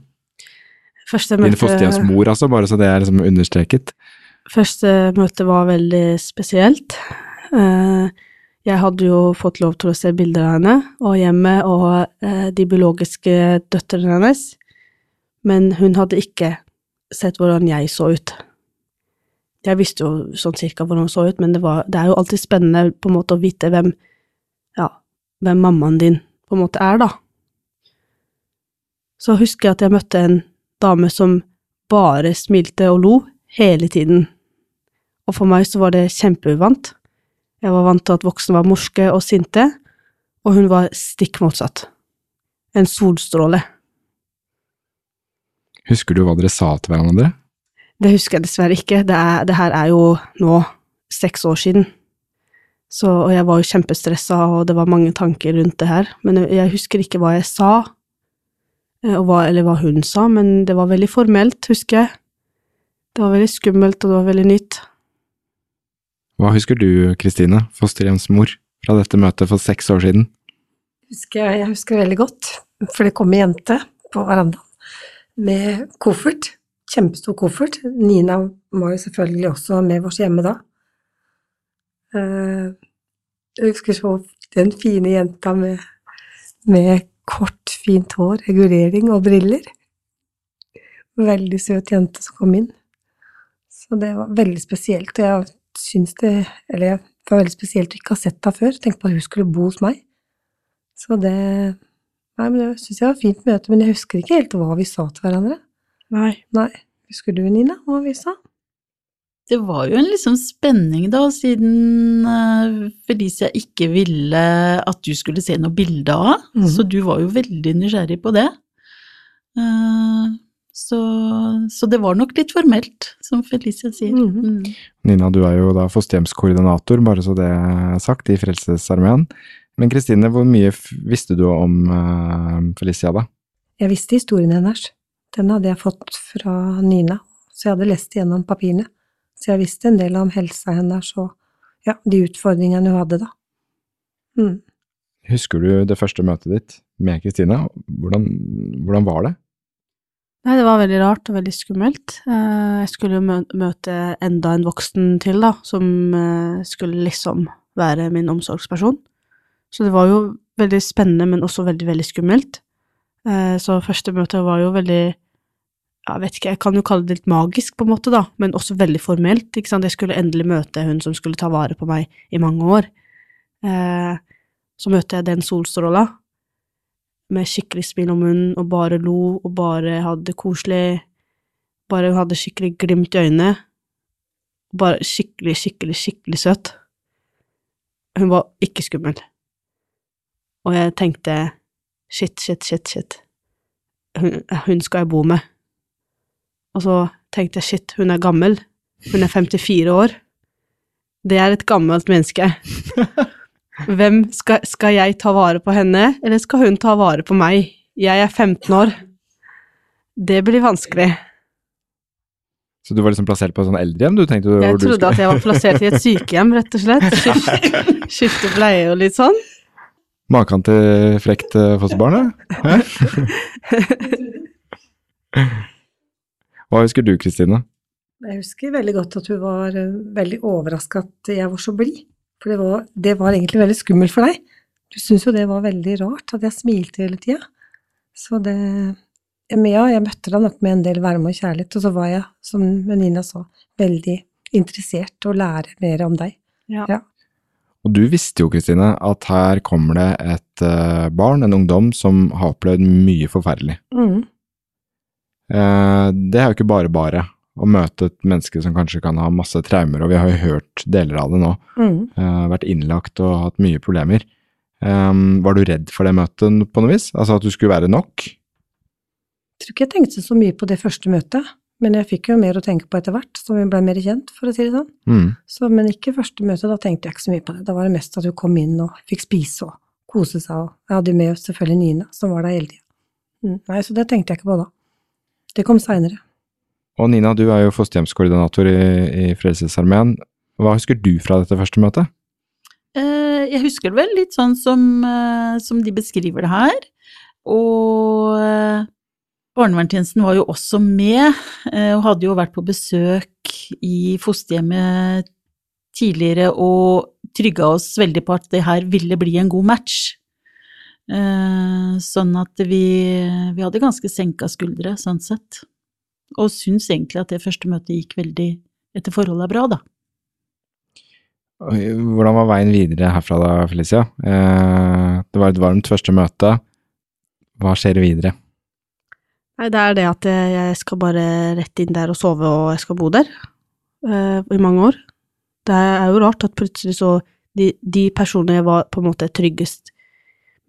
Første Din møte, fosterhjemsmor, altså, bare så det er liksom understreket. Første møte var veldig spesielt. Eh, Jeg hadde jo fått lov til å se bilder av henne og hjemme og eh, de biologiske døtrene hennes, men hun hadde ikke sett hvordan jeg så ut. Jeg visste jo sånn cirka hvordan hun så ut, men det, var, det er jo alltid spennende på en måte å vite hvem, ja, hvem mammaen din på en måte er, da. Så husker jeg at jeg møtte en dame som bare smilte og lo hele tiden. Og for meg så var det kjempeuvant. Jeg var vant til at voksne var morske og sinte, og hun var stikk motsatt. En solstråle. Husker du hva dere sa til hverandre? Det husker jeg dessverre ikke. Det, er, det her er jo nå seks år siden. Så, og jeg var jo kjempestressa, og det var mange tanker rundt det her. Men jeg, husker ikke hva jeg sa, eh, hva, eller hva hun sa, men det var veldig formelt, husker jeg. Det var veldig skummelt, og det var veldig nytt. Hva husker du, Kristine, fosterhjemsmor, fra dette møtet for seks år siden? husker jeg, jeg husker veldig godt, for det kom en jente på verandaen med koffert, kjempestor koffert. Nina var jo selvfølgelig også med oss hjemme da. Eh, Jeg husker så den fine jenta med, med kort, fint hår, regulering og briller. Veldig søt jente som kom inn. Så det var veldig spesielt, og jeg syns det Eller det var veldig spesielt å ikke ha sett henne før. Tenkte på at hun skulle bo hos meg. Så det Nei, men det syns jeg var et fint møte, men jeg husker ikke helt hva vi sa til hverandre. Nei. Nei. Husker du, Nina, hva vi sa? Det var jo en liksom spenning da, siden eh, Felicia ikke ville at du skulle se noe bilde av henne, Mhm. så du var jo veldig nysgjerrig på det. Eh, Så, så det var nok litt formelt, som Felicia sier. Mhm. Mm. Nina, du er jo da fosterhjemskoordinator, bare så det er sagt, i Frelsesarmeen. Men Kristine, hvor mye visste du om uh, Felicia, da? Jeg visste historien hennes. Den hadde jeg fått fra Nina, så jeg hadde lest gjennom papirene. Så jeg visste en del om helsa hennes og ja, de utfordringene hun hadde da. Mm. Husker du det første møtet ditt med Kristine? Hvordan, hvordan var det? Nei, det var veldig rart og veldig skummelt. Eh, Jeg skulle jo møte enda en voksen til, da, som eh, skulle liksom være min omsorgsperson. Så det var jo veldig spennende, men også veldig, veldig skummelt. Eh, Så første møte var jo veldig Jeg vet ikke, jeg kan jo kalle det litt magisk, på en måte, da, men også veldig formelt. ikke sant? Jeg skulle endelig møte hun som skulle ta vare på meg i mange år. Så møtte jeg den solstråla med skikkelig smil om munnen, og bare lo, og bare hadde det koselig. Bare hadde skikkelig glimt i øynene. Bare skikkelig, skikkelig, skikkelig søt. Hun var ikke skummel. Og jeg tenkte shit, shit, shit, shit. Hun, hun skal jeg bo med. Og så tenkte jeg shit, hun er gammel. Hun er 54 år. Det er et gammelt menneske. Hvem skal, skal jeg ta vare på henne, eller skal hun ta vare på meg? Jeg er 15 år. Det blir vanskelig. Så du var liksom plassert på et sånn eldrehjem? Du tenkte Jeg du trodde skulle- at jeg var plassert i et sykehjem, rett og slett. Skifte, skifte bleie og litt sånn. Maken til frekt eh, fosterbarn, da? Hæ? Hva husker du, Kristine? Jeg husker veldig godt at hun var eh, veldig overraska at jeg var så blid. For det var, det var egentlig veldig skummelt for deg. Du syntes jo det var veldig rart at jeg smilte hele tida. Så det Men ja, jeg møtte deg nok med en del varme og kjærlighet, og så var jeg, som Nina sa, veldig interessert å lære mer om deg. Ja. Ja. Og du visste jo, Kristine, at her kommer det et eh, barn, en ungdom, som har opplevd mye forferdelig. Mm. Eh, det er jo ikke bare bare å møte et menneske som kanskje kan ha masse traumer, og vi har jo hørt deler av det nå. Mm. Uh, vært innlagt og hatt mye problemer. Um, var du redd for det møtet på noe vis? Altså at du skulle være nok? Jeg tror ikke jeg tenkte så mye på det første møtet, men jeg fikk jo mer å tenke på etter hvert, som vi ble mer kjent, for å si det sånn. Mm. Så, men ikke første møte, da tenkte jeg ikke så mye på det. Da var det mest at hun kom inn og fikk spise og kose seg, og jeg hadde jo med selvfølgelig Nina, som var der hele tida. Mm. Nei, så det tenkte jeg ikke på da. Det kom seinere. Og Nina, du er jo fosterhjemskoordinator i, i Frelsesarmeen. Hva husker du fra dette første møtet? Eh, Jeg husker det vel litt sånn som, eh, som de beskriver det her. Og eh, Barnevernstjenesten var jo også med, og hadde jo vært på besøk i fosterhjemmet tidligere og trygga oss veldig på at det her ville bli en god match. Sånn at vi, vi hadde ganske senka skuldre, sånn sett. Og syns egentlig at det første møtet gikk veldig etter forholdet er bra, da. Hvordan var veien videre herfra da, Felicia? Eh, det var et varmt første møte. Hva skjer videre? Nei, det er det at jeg jeg skal bare rett inn der og sove, og jeg skal bo der eh, i mange år. Det er jo rart at plutselig så De, de personene jeg var på en måte tryggest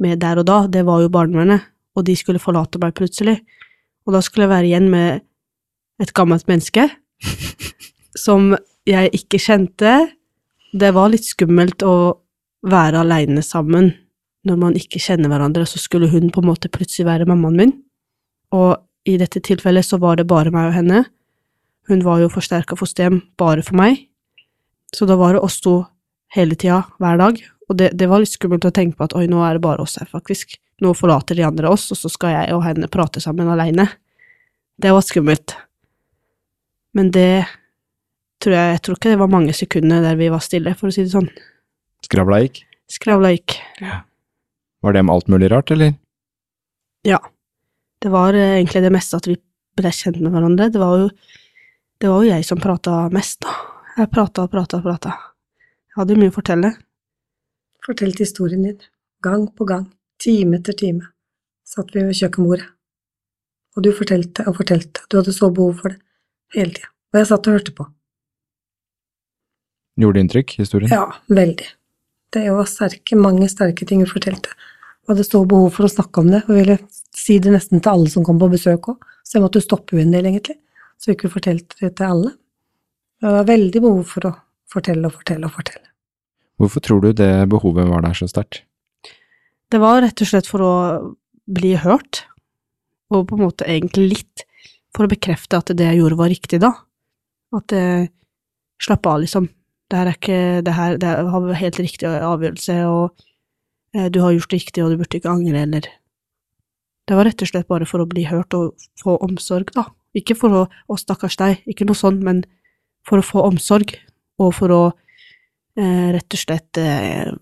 med der og da, det var jo barnevernet, og de skulle forlate meg plutselig. Og da skulle jeg være igjen med et gammelt menneske som jeg ikke kjente. Det var litt skummelt å være aleine sammen når man ikke kjenner hverandre, så skulle hun på en måte plutselig være mammaen min. Og i dette tilfellet så var det bare meg og henne. Hun var jo forsterka fosterhjem bare for meg. Så da var det oss to hele tida, hver dag. Og det, det var litt skummelt å tenke på at oi, nå er det bare oss her, faktisk. Nå forlater de andre oss, og så skal jeg og henne prate sammen aleine. Det var skummelt. Men det tror jeg Jeg tror ikke det var mange sekunder der vi var stille, for å si det sånn. Skravla gikk? Skravla gikk. Ja. Var det med alt mulig rart, eller? Ja. Det var eh, egentlig det meste at vi ble kjent med hverandre. Det var jo, det var jo jeg som prata mest, da. Jeg prata og prata og prata. Jeg hadde jo mye å fortelle. Fortalte historien din, gang på gang, time etter time, satt vi ved kjøkkenbordet. Og du fortalte og fortalte, du hadde så behov for det, hele tida. Og jeg satt og hørte på. Gjorde det inntrykk, historien? Ja, veldig. Det var sterke, mange sterke ting hun fortalte. Og hadde så behov for å snakke om det, og ville si det nesten til alle som kom på besøk òg. Så jeg måtte stoppe henne en del, egentlig. Så vi ikke fortalte det til alle. Det var veldig behov for å fortelle og fortelle og fortelle. Hvorfor tror du det behovet var der så sterkt? Det var rett og slett for å bli hørt, og på en måte egentlig litt for å bekrefte at det jeg gjorde var riktig da. At jeg slapp av, liksom. Det her er ikke Det her det var helt riktig avgjørelse, og eh, du har gjort det riktig, og du burde ikke angre, eller Det var rett og slett bare for å bli hørt og få omsorg, da. Ikke for å Å, stakkars deg, ikke noe sånn, men for å få omsorg, og for å eh, rett og slett eh,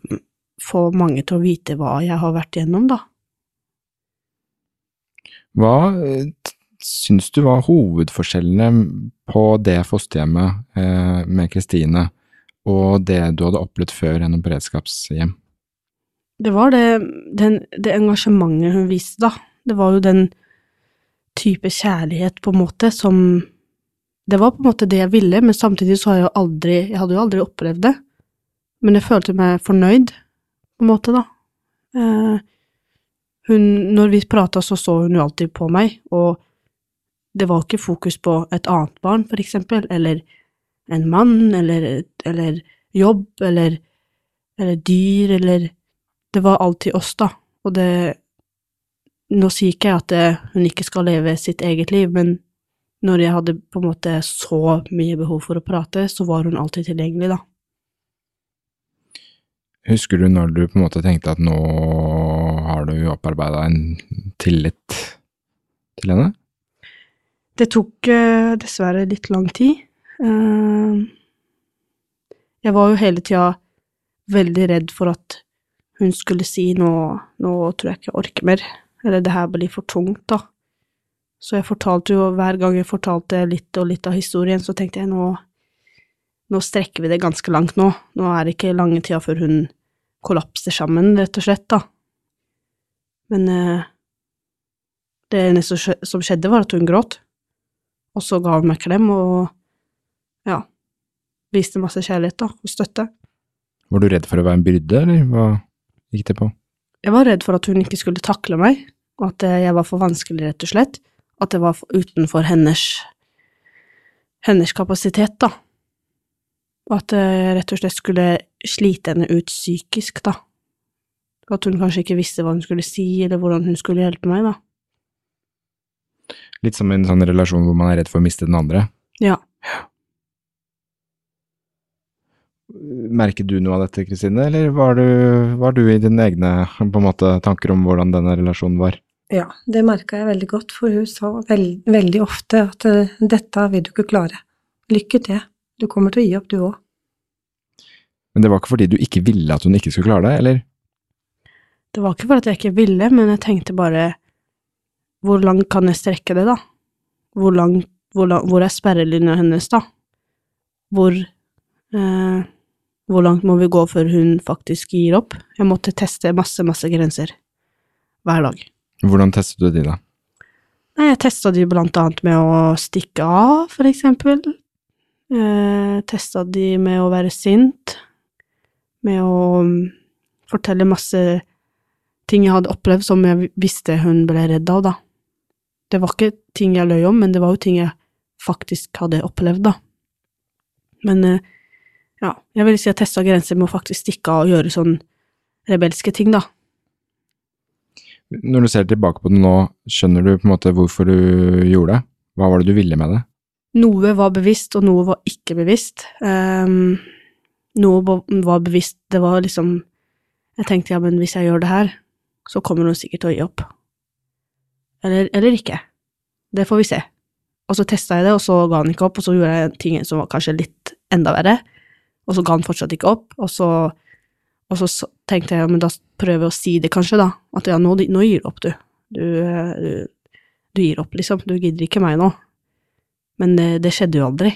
få mange til å vite hva jeg har vært igjennom, da. Hva eh, syns du var hovedforskjellene på det fosterhjemmet eh, med Kristine og det du hadde opplevd før gjennom beredskapshjem? Det var det, den, det engasjementet hun viste, da. Det var jo den type kjærlighet, på en måte, som Det var på en måte det jeg ville, men samtidig så har jeg jo aldri Jeg hadde jo aldri opplevd det. Men jeg følte meg fornøyd, på en måte, da. Eh, hun Når vi prata, så så hun jo alltid på meg, og det var ikke fokus på et annet barn, for eksempel, eller en mann, eller, eller jobb, eller, eller dyr, eller Det var alltid oss, da, og det Nå sier ikke jeg at det, hun ikke skal leve sitt eget liv, men når jeg hadde på en måte så mye behov for å prate, så var hun alltid tilgjengelig, da. Husker du når du på en måte tenkte at nå har du opparbeida en tillit til henne? Det tok eh, dessverre litt lang tid. Eh, jeg var jo hele tida veldig redd for at hun skulle si nå, nå tror jeg ikke jeg orker mer, eller det her blir for tungt, da. Så jeg fortalte jo, hver gang jeg fortalte litt og litt av historien, så tenkte jeg nå, nå strekker vi det ganske langt nå. Nå er det ikke lange tida før hun kollapser sammen, rett og slett, da. Men eh, det eneste som skjedde, var at hun gråt. Og så ga hun meg klem og ja, viste masse kjærlighet da, og støtte. Var du redd for å være en byrde, eller hva gikk det på? Jeg var redd for at hun ikke skulle takle meg, og at eh, jeg var for vanskelig, rett og slett. At det var utenfor hennes, hennes kapasitet, da. Og at jeg rett og slett skulle slite henne ut psykisk, da. At hun kanskje ikke visste hva hun skulle si, eller hvordan hun skulle hjelpe meg, da. Litt som en sånn relasjon hvor man er redd for å miste den andre. Ja. Merket du noe av dette, Kristine, eller var du, var du i dine egne måte, tanker om hvordan denne relasjonen var? Ja, det merka jeg veldig godt, for hun sa veld, veldig ofte at eh, dette vil du ikke klare. Lykke til. Du kommer til å gi opp, du òg. Men det var ikke fordi du ikke ville at hun ikke skulle klare det, eller? Det var ikke fordi jeg ikke ville, men jeg tenkte bare Hvor langt kan jeg strekke det, da? Hvor, lang, hvor, lang, hvor er sperrelinja hennes, da? Hvor eh, Hvor langt må vi gå før hun faktisk gir opp? Jeg måtte teste masse, masse grenser hver dag. Hvordan testet du de, da? Nei, jeg testa de blant annet med å stikke av, for eksempel. Eh, testa de med å være sint, med å mm, fortelle masse ting jeg hadde opplevd som jeg visste hun ble redd av, da. Det var ikke ting jeg løy om, men det var jo ting jeg faktisk hadde opplevd, da. Men eh, ja, jeg vil si jeg testa grenser med å faktisk stikke av og gjøre sånn rebelske ting, da. Når du ser tilbake på det nå, skjønner du på en måte hvorfor du gjorde det? Hva var det du ville med det? Noe var bevisst, og noe var ikke bevisst. Um, noe var bevisst, det var liksom Jeg tenkte ja, men hvis jeg gjør det her, så kommer hun sikkert til å gi opp. Eller, eller ikke. Det får vi se. Og så testa jeg det, og så ga han ikke opp, og så gjorde jeg ting som var kanskje litt enda verre, og så ga han fortsatt ikke opp, og så, og så tenkte jeg men da prøver jeg å si det kanskje, da, at ja, nå, nå gir du opp, du. Du, du. du gir opp, liksom. Du gidder ikke meg nå. Men det, det skjedde jo aldri.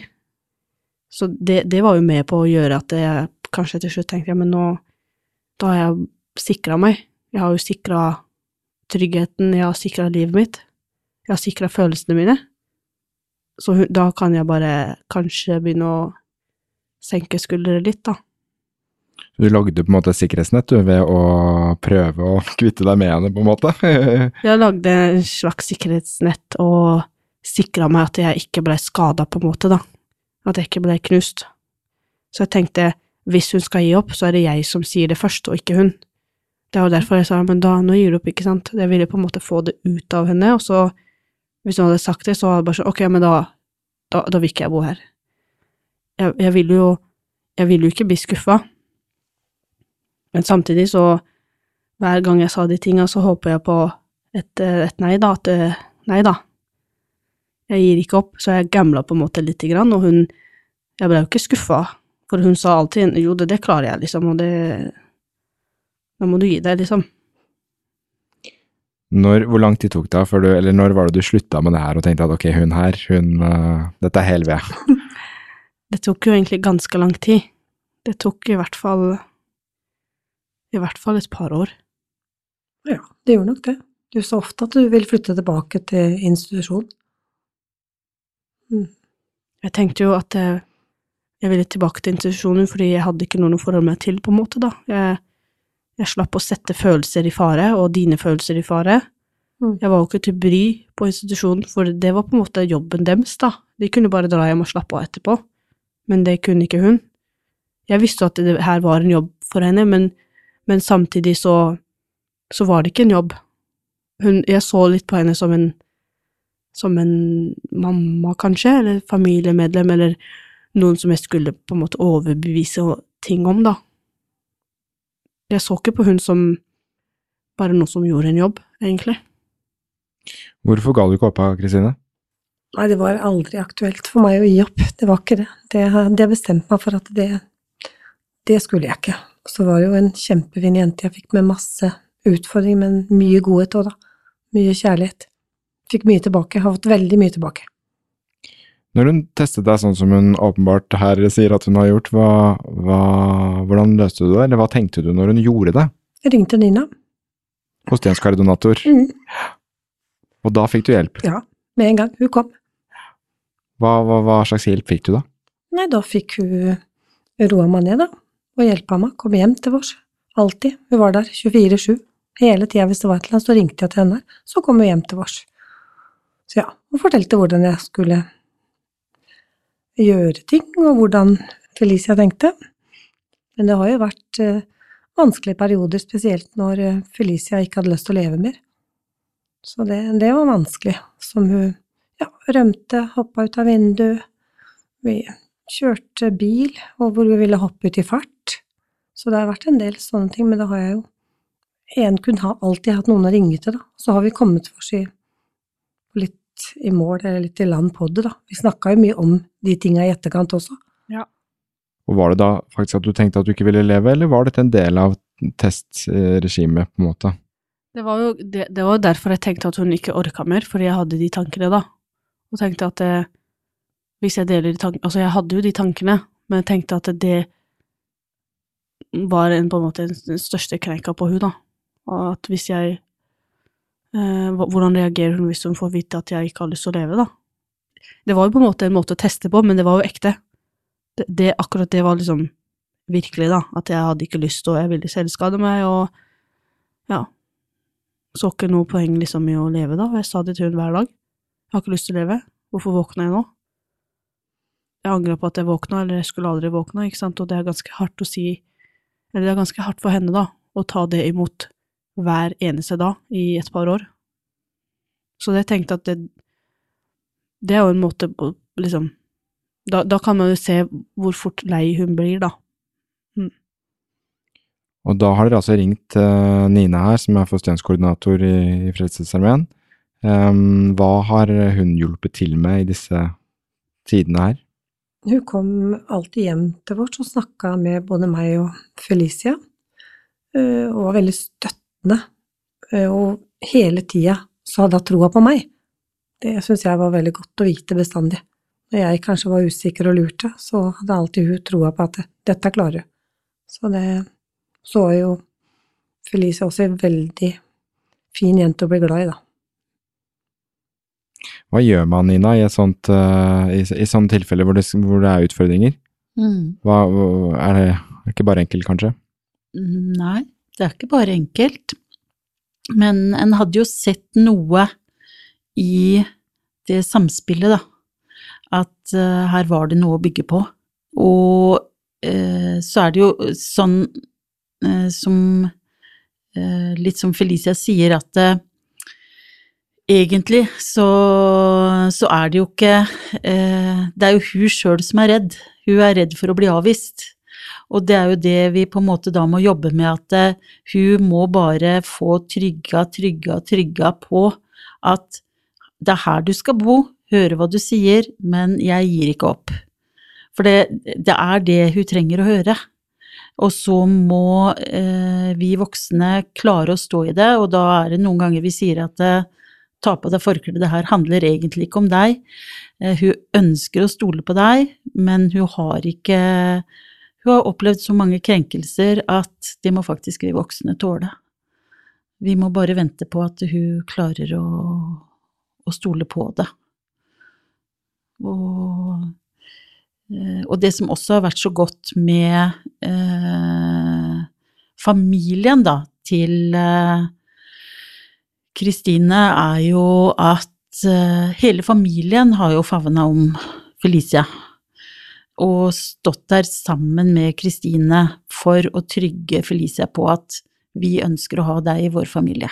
Så det, det var jo med på å gjøre at jeg kanskje til slutt tenkte ja, men nå da har jeg sikra meg. Jeg har jo sikra tryggheten, jeg har sikra livet mitt. Jeg har sikra følelsene mine. Så da kan jeg bare kanskje begynne å senke skuldre litt, da. Du lagde på en måte sikkerhetsnett du, ved å prøve å kvitte deg med henne, på en måte. Jeg lagde en slags sikkerhetsnett og sikra meg at jeg ikke ble skada, på en måte, da. At jeg ikke ble knust. Så jeg tenkte, hvis hun skal gi opp, så er det jeg som sier det først, og ikke hun. Det var derfor jeg sa, men da, nå gir du opp, ikke sant. Jeg ville på en måte få det ut av henne, og så, hvis hun hadde sagt det, så hadde jeg bare sånn, ok, men da, da, da vil ikke jeg bo her. Jeg, jeg ville jo, jeg ville jo ikke bli skuffa. Men samtidig så, hver gang jeg sa de tinga, så håper jeg på et, et nei, da. At nei da. Jeg gir ikke opp. Så jeg gambla på en måte lite grann, og hun Jeg ble jo ikke skuffa, for hun sa alltid jo, det, det klarer jeg, liksom, og det Da må du gi deg, liksom. Når, hvor lang tid tok det før du, eller når var det du slutta med det her og tenkte at ok, hun her, hun, uh, dette er hel ved? Det tok jo egentlig ganske lang tid. Det tok i hvert fall I hvert fall et par år. Ja, det gjorde nok det. Du sa ofte at du vil flytte tilbake til institusjon. Jeg tenkte jo at jeg, jeg ville tilbake til institusjonen fordi jeg hadde ikke noen å forholde meg til, på en måte, da. Jeg, jeg slapp å sette følelser i fare, og dine følelser i fare. Mm. Jeg var jo ikke til bry på institusjonen, for det var på en måte jobben deres, da. De kunne bare dra hjem og slappe av etterpå, men det kunne ikke hun. Jeg visste at det her var en jobb for henne, men, men samtidig så, så var det ikke en jobb. Hun, jeg så litt på henne som en som en mamma, kanskje, eller familiemedlem, eller noen som jeg skulle på en måte overbevise ting om, da. Jeg så ikke på hun som bare noe som gjorde en jobb, egentlig. Hvorfor ga du ikke opp, Kristine? Nei, det var aldri aktuelt for meg å gi opp. Det var ikke det. Det, det bestemte meg for at det, det skulle jeg ikke. Så var det jo en kjempefin jente jeg fikk med masse utfordringer, men mye godhet òg, da. Mye kjærlighet. Fikk mye tilbake. Har fått veldig mye tilbake. Når hun testet deg sånn som hun åpenbart her sier at hun har gjort, hva, hva, hvordan løste du det, eller hva tenkte du når hun gjorde det? Jeg ringte Nina. Fosterhjemskoordinator. Mm. Og da fikk du hjelp. Ja, med en gang. Hun kom. Hva, hva, hva slags hjelp fikk du da? Nei, da fikk hun roa meg ned, da, og hjelpa meg. Kom hjem til oss. Alltid. Hun var der 24-7. Hele tida hvis det var et eller annet, så ringte jeg til henne, så kom hun hjem til oss. Så ja, hun fortalte hvordan jeg skulle gjøre ting, og hvordan Felicia tenkte. Men det har jo vært eh, vanskelige perioder, spesielt når eh, Felicia ikke hadde lyst til å leve mer. Så det, det var vanskelig. Som hun ja, rømte, hoppa ut av vinduet. Vi kjørte bil, og hvor vi ville hoppe ut i fart. Så det har vært en del sånne ting, men det har jeg jo en kunne ha alltid hatt noen å ringe til, da. Så har vi kommet oss i, litt i mål, eller litt i land på det, da. Vi snakka jo mye om de tinga i etterkant også. Ja. Og var det da faktisk at du tenkte at du ikke ville leve, eller var dette en del av testregimet, på en måte? Det var jo det, det var derfor jeg tenkte at hun ikke orka mer, fordi jeg hadde de tankene da. Og tenkte at det, hvis jeg deler de tankene Altså, jeg hadde jo de tankene, men jeg tenkte at det var en, på en måte den største krenka på hun da. Og at hvis jeg eh, Hvordan reagerer hun hvis hun får vite at jeg ikke har lyst til å leve, da? Det var jo på en måte en måte å teste på, men det var jo ekte. Det, det, akkurat det var liksom virkelig, da. At jeg hadde ikke lyst, og jeg ville selvskade meg, og ja. Så ikke noe poeng liksom i å leve, da. Jeg sa det til hun hver dag. Jeg har ikke lyst til å leve. Hvorfor våkna jeg nå? Jeg angra på at jeg våkna, eller jeg skulle aldri våkna, ikke sant, og det er ganske hardt å si Eller det er ganske hardt for henne, da, å ta det imot hver eneste dag i et par år. Så jeg tenkte at det Det er jo en måte å liksom da, da kan man jo se hvor fort lei hun blir, da. Og da har dere altså ringt uh, Nina her, som er fosterhjemskoordinator i, i Frelsesarmeen. Um, hva har hun hjulpet til med i disse tidene her? Hun kom alltid hjem til vårt og snakka med både meg og Felicia, Uh, og var veldig støttende. Eh, Og hele tida så hadde hun troa på meg. Det syns jeg var veldig godt å vite bestandig. Når jeg kanskje var usikker og lurte, så hadde alltid hun troa på at dette klarer du. Så det så jo Felice også en veldig fin jente å bli glad i, da. Hva gjør man, Nina, i, et sånt, eh, i, i sånne tilfeller hvor det, hvor det er utfordringer? Mm. Hva, hva- er det ikke bare enkelt, kanskje? Nei, det er ikke bare enkelt. Men en hadde jo sett noe i det samspillet, da. At uh, her var det noe å bygge på. Og uh, så er det jo sånn uh, som Litt som Felicia sier, at egentlig så, så er det jo ikke Det er jo hun sjøl som er redd. Hun er redd for å bli avvist. Og det er jo det vi på en måte da må jobbe med, at eh, hun må bare få trygga, trygga, trygga på at det er her du skal bo, høre hva du sier, men jeg gir ikke opp. For det, det er det hun trenger å høre. Og så må eh, vi voksne klare å stå i det, og da er det noen ganger vi sier at eh, ta på deg forkleet, det her handler egentlig ikke om deg. Eh, hun ønsker å stole på deg, men hun har ikke Hun har opplevd så mange krenkelser at det må faktisk vi voksne tåle. Vi må bare vente på at hun klarer å, å stole på det. Og, eh, og det som også har vært så godt med eh, familien, da, til eh, Kristine, er jo at eh, hele familien har jo favna om Felicia. Og stått der sammen med Kristine for å trygge Felicia på at vi ønsker å ha deg i vår familie.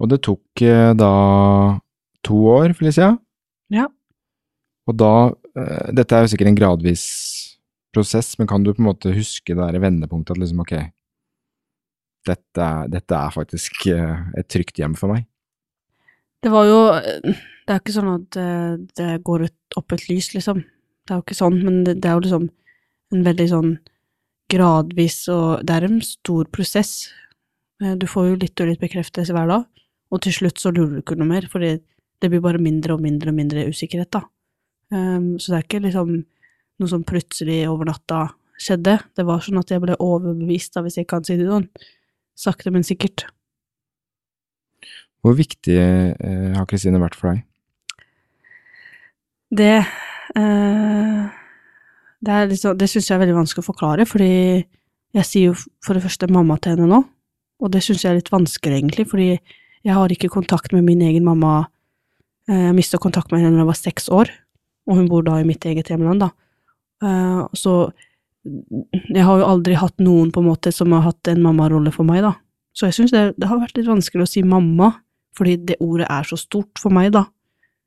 Og det tok eh, da to år, Felicia. Ja. Og da eh, Dette er jo sikkert en gradvis prosess, men kan du på en måte huske det der vendepunktet at liksom, ok, dette, dette er faktisk eh, et trygt hjem for meg? Det var jo Det er jo ikke sånn at eh, det går ut, opp et lys, liksom. Det er jo ikke sånn, men det, det er jo liksom en veldig sånn gradvis og Det er en stor prosess. Eh, Du får jo litt og litt bekreftelse hver dag, og til slutt så lurer du ikke noe mer, fordi det blir bare mindre og mindre og mindre usikkerhet, da. Um, så det er ikke liksom noe som plutselig over natta skjedde. Det var sånn at jeg ble overbevist, da, hvis jeg kan si det sånn. Sakte, men sikkert. Hvor viktig eh, har Kristine vært for deg? Det eh, Det, er det syns jeg er veldig vanskelig å forklare, fordi jeg sier jo for det første mamma til henne nå, og det syns jeg er litt vanskelig, egentlig, fordi jeg har ikke kontakt med min egen mamma. Eh, Jeg mista kontakt med henne da jeg var seks år, og hun bor da i mitt eget hjemland, da. Eh, Så jeg har jo aldri hatt noen på en måte som har hatt en mammarolle for meg, da. Så jeg syns det, det har vært litt vanskelig å si mamma, fordi det ordet er så stort for meg, da.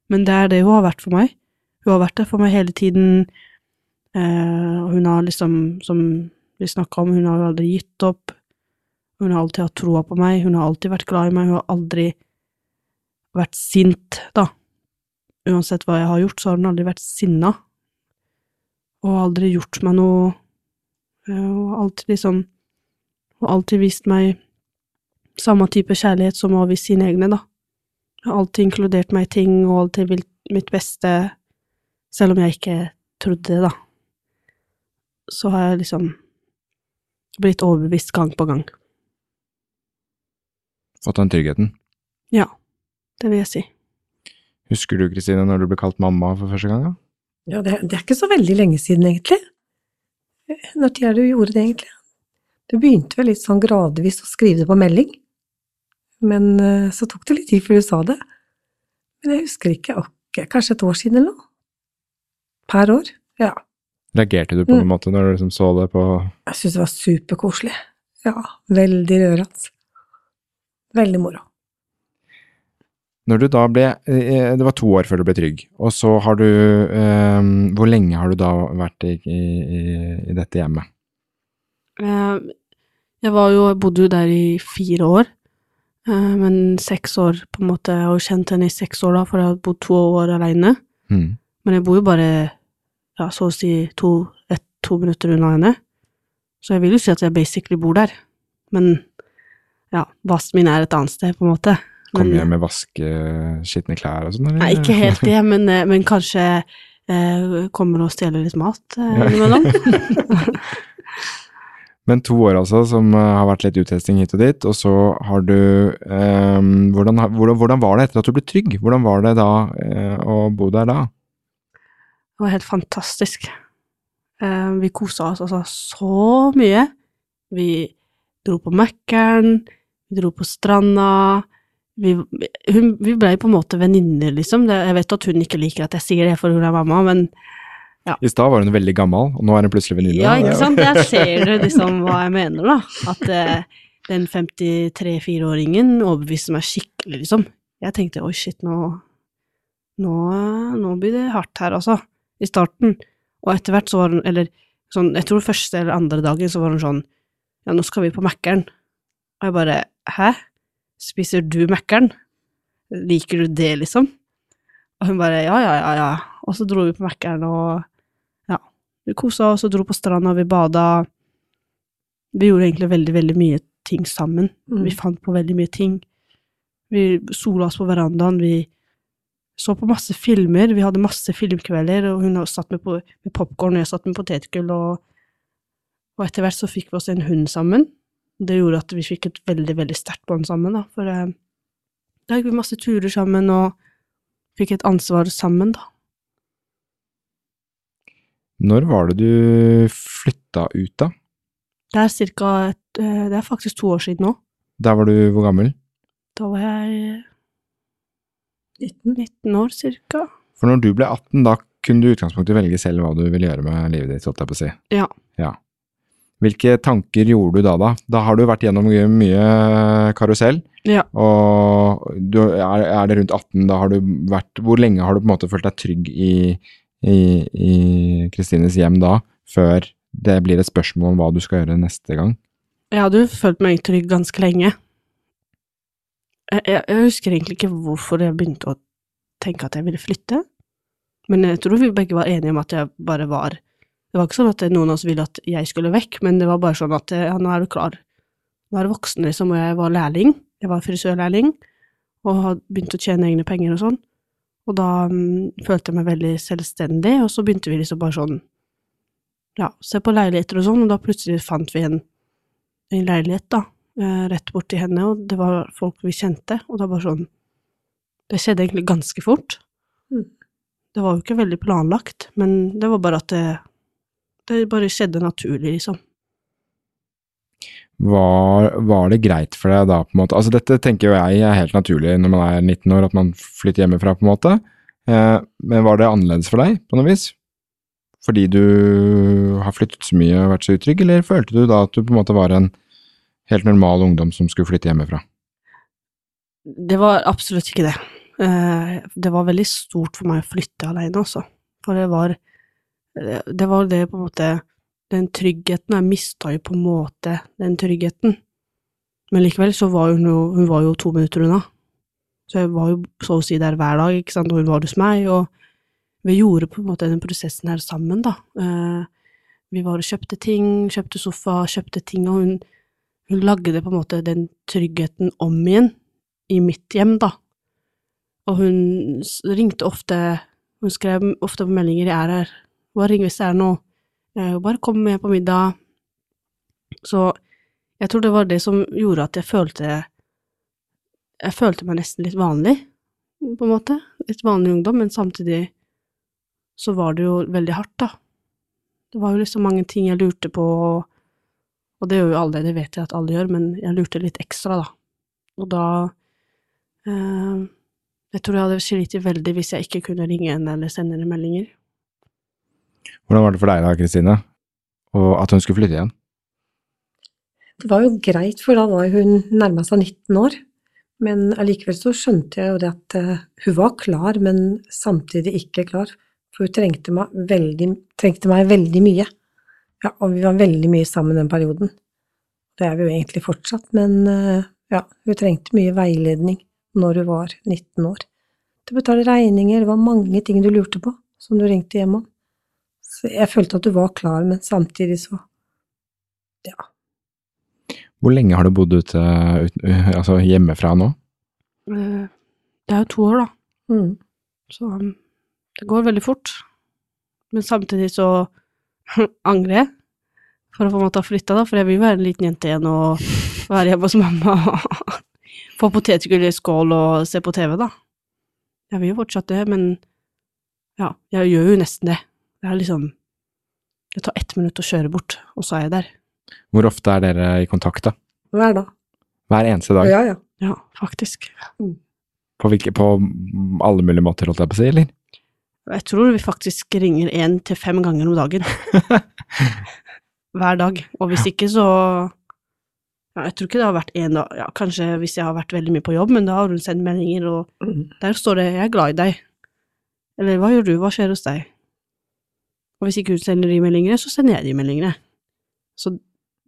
Men det er det hun har vært for meg. Hun har vært der for meg hele tiden. Eh, og hun har liksom, som vi snakka om, hun har aldri gitt opp. Hun har alltid hatt troa på meg, hun har alltid vært glad i meg, hun har aldri vært sint, da. Uansett hva jeg har gjort, så har hun aldri vært sinna. Og aldri gjort meg noe eh, Hun alltid liksom Hun har alltid vist meg samme type kjærlighet som over sine egne, da. Jeg har alltid inkludert meg i ting og alltid villet mitt beste, selv om jeg ikke trodde det, da. Så har jeg liksom blitt overbevist gang på gang. Fått den tryggheten. Ja, det vil jeg si. Husker du, Kristine, når du ble kalt mamma for første gang? da? Ja, det, det er ikke så veldig lenge siden, egentlig. Når tid er det du gjorde det, egentlig? Du begynte vel litt sånn gradvis å skrive det på melding, men eh, så tok det litt tid før du sa det. Men jeg husker ikke, ok, kanskje et år siden eller noe? Per år? Ja. Reagerte du på noen måte når du liksom så det på Jeg syntes det var superkoselig. Ja, veldig rørende. Veldig moro. Når du da ble eh, Det var to år før du ble trygg, og så har du eh, Hvor lenge har du da vært i, i, i- dette hjemmet? Eh, Jeg var jo, bodde jo der i fire år, eh, men seks år, på en måte, jeg har jo kjent henne i seks år da, for jeg har bodd to år alene. Mm. Men jeg bor jo bare, ja, så å si to, et, to minutter unna henne. Så jeg vil jo si at jeg basically bor der. Men ja, vasken min er et annet sted, på en måte. Kom hjem med vaskeskitne klær og sånn? eller? Nei, ikke helt det, men, eh, men kanskje eh, kommer og stjeler litt mat eh, innimellom. Men to år altså, som eh, har vært litt uttesting hit og dit, og så har du eh, hvordan, hvordan, hvordan var det etter at du ble trygg? Hvordan var det da eh, å bo der da? Det var helt fantastisk. Eh, vi kosa oss altså så mye. Vi dro på Mækkern, vi dro på stranda. Vi, hun, vi blei på en måte venninner, liksom. Jeg vet at hun ikke liker at jeg sier det, for hun er mamma, men I stad var hun veldig gammel, og nå er hun plutselig venninne. ja, ikke sant? Der ser du liksom hva jeg mener, da. At eh, den 53-4-åringen overbeviste meg skikkelig, liksom. Jeg tenkte oi, shit, nå, nå, nå blir det hardt her, altså. I starten. Og etter hvert så var hun, eller sånn, jeg tror første eller andre dagen så var hun sånn, ja, nå skal vi på Mækkern. Og jeg bare, hæ? Spiser du Mækkern? Liker du det, liksom? Og hun bare, ja, ja, ja, ja. Og så dro vi på Mækkern, og ja, vi kosa oss og dro på stranda, vi bada. Vi gjorde egentlig veldig, veldig mye ting sammen. Mm. Vi fant på veldig mye ting. Vi sola oss på verandaen, vi så på masse filmer, vi hadde masse filmkvelder, og hun satt med, på, med popkorn, og jeg satt med potetgull, og, og etter hvert så fikk vi oss en hund sammen. Det gjorde at vi fikk et veldig, veldig sterkt bånd sammen, da, for eh, da gikk vi masse turer sammen, og fikk et ansvar sammen, da. Når var det du flytta ut da? Det er cirka et, eh, det er faktisk to år siden nå. Der var du hvor gammel? Da var jeg 19. 19 år, cirka. For når du ble 18, da kunne du i utgangspunktet velge selv hva du ville gjøre med livet ditt, holdt jeg på å si. Ja. Ja. Hvilke tanker gjorde du da, da? Da har du vært gjennom mye, mye karusell, Ja. og du, er, er det rundt 18, da har du vært Hvor lenge har du på en måte følt deg trygg i i Kristines hjem da, før det blir et spørsmål om hva du skal gjøre neste gang? Jeg hadde jo følt meg trygg ganske lenge. Jeg, jeg, jeg husker egentlig ikke hvorfor jeg begynte å tenke at jeg ville flytte, men jeg tror vi begge var enige om at jeg bare var Det var ikke sånn at noen av oss ville at jeg skulle vekk, men det var bare sånn at ja, nå er du klar. Nå er du voksen, liksom, og jeg var lærling. Jeg var frisørlærling, og hadde begynt å tjene egne penger og sånn. Og da um, følte jeg meg veldig selvstendig, og så begynte vi liksom bare sånn ja, se på leiligheter og sånn, og da plutselig fant vi en, en leilighet, da, eh, rett borti henne, og det var folk vi kjente, og da bare sånn Det skjedde egentlig ganske fort. Mm. Det var jo ikke veldig planlagt, men det var bare at det Det bare skjedde naturlig, liksom. Var, var det greit for deg da, på en måte? Altså dette tenker jo jeg er helt naturlig når man er 19 år, at man flytter hjemmefra, på en måte. Eh, men var det annerledes for deg, på noe vis? Fordi du har flyttet så mye og vært så utrygg, eller følte du da at du på en måte var en helt normal ungdom som skulle flytte hjemmefra? Det var absolutt ikke det. Eh, Det var veldig stort for meg å flytte alene altså. for det var Det var det på en måte Den tryggheten Jeg mista jo på en måte den tryggheten. Men likevel så var hun jo, hun var jo to minutter unna. Så jeg var jo så å si der hver dag, ikke sant, og hun var hos meg, og vi gjorde på en måte den prosessen her sammen, da. Eh, vi var og kjøpte ting, kjøpte sofa, kjøpte ting, og hun, hun lagde på en måte den tryggheten om igjen i mitt hjem, da. Og hun ringte ofte, hun skrev ofte på meldinger 'jeg er her', bare ring hvis det er noe, bare kom med på middag. Så jeg tror det var det som gjorde at jeg følte Jeg følte meg nesten litt vanlig, på en måte. Litt vanlig ungdom, men samtidig så var det jo veldig hardt, da. Det var jo liksom mange ting jeg lurte på, og det gjør jo alle, det vet jeg at alle gjør, men jeg lurte litt ekstra, da. Og da eh, Jeg tror jeg hadde slitt veldig hvis jeg ikke kunne ringe henne eller sende henne meldinger. Hvordan var det for deg da, Kristine? At hun skulle flytte igjen? Det var jo greit, for da var hun nærma seg 19 år. Men allikevel så skjønte jeg jo det at eh, hun var klar, men samtidig ikke klar. For hun trengte meg veldig, trengte meg veldig mye. Ja, og vi var veldig mye sammen den perioden. Det er vi jo egentlig fortsatt, men eh, ja, hun trengte mye veiledning når hun var 19 år. Til å betale regninger, det var mange ting du lurte på som du ringte hjem om. Så jeg følte at du var klar, men samtidig så ja, Hvor lenge har du bodd ute, ut, altså hjemmefra nå? Eh, Det er jo to år, da. mm. Så um, det går veldig fort. Men samtidig så angrer jeg for å på en måte ha flytta, da, for jeg vil være en liten jente igjen og være hjemme hos mamma og få potetgull i skål og se på TV, da. Jeg vil jo fortsatt det, men ja, jeg gjør jo nesten det. Det er liksom Det tar ett minutt å kjøre bort, og så er jeg der. Hvor ofte er dere i kontakt, da? hver dag. Hver eneste dag? Ja, ja. Ja, faktisk. På, hvilke, på alle mulige måter, holdt jeg på å si, eller? Jeg tror vi faktisk ringer én til fem ganger om dagen. Hver dag. Og hvis ikke, så ja, Jeg tror ikke det har vært én dag ja, Kanskje hvis jeg har vært veldig mye på jobb, men da har hun sendt meldinger, og Mm. der står det 'Jeg er glad i deg'. Eller 'Hva gjør du? Hva skjer hos deg?' Og hvis ikke hun sender de meldingene, så sender jeg de meldingene. Så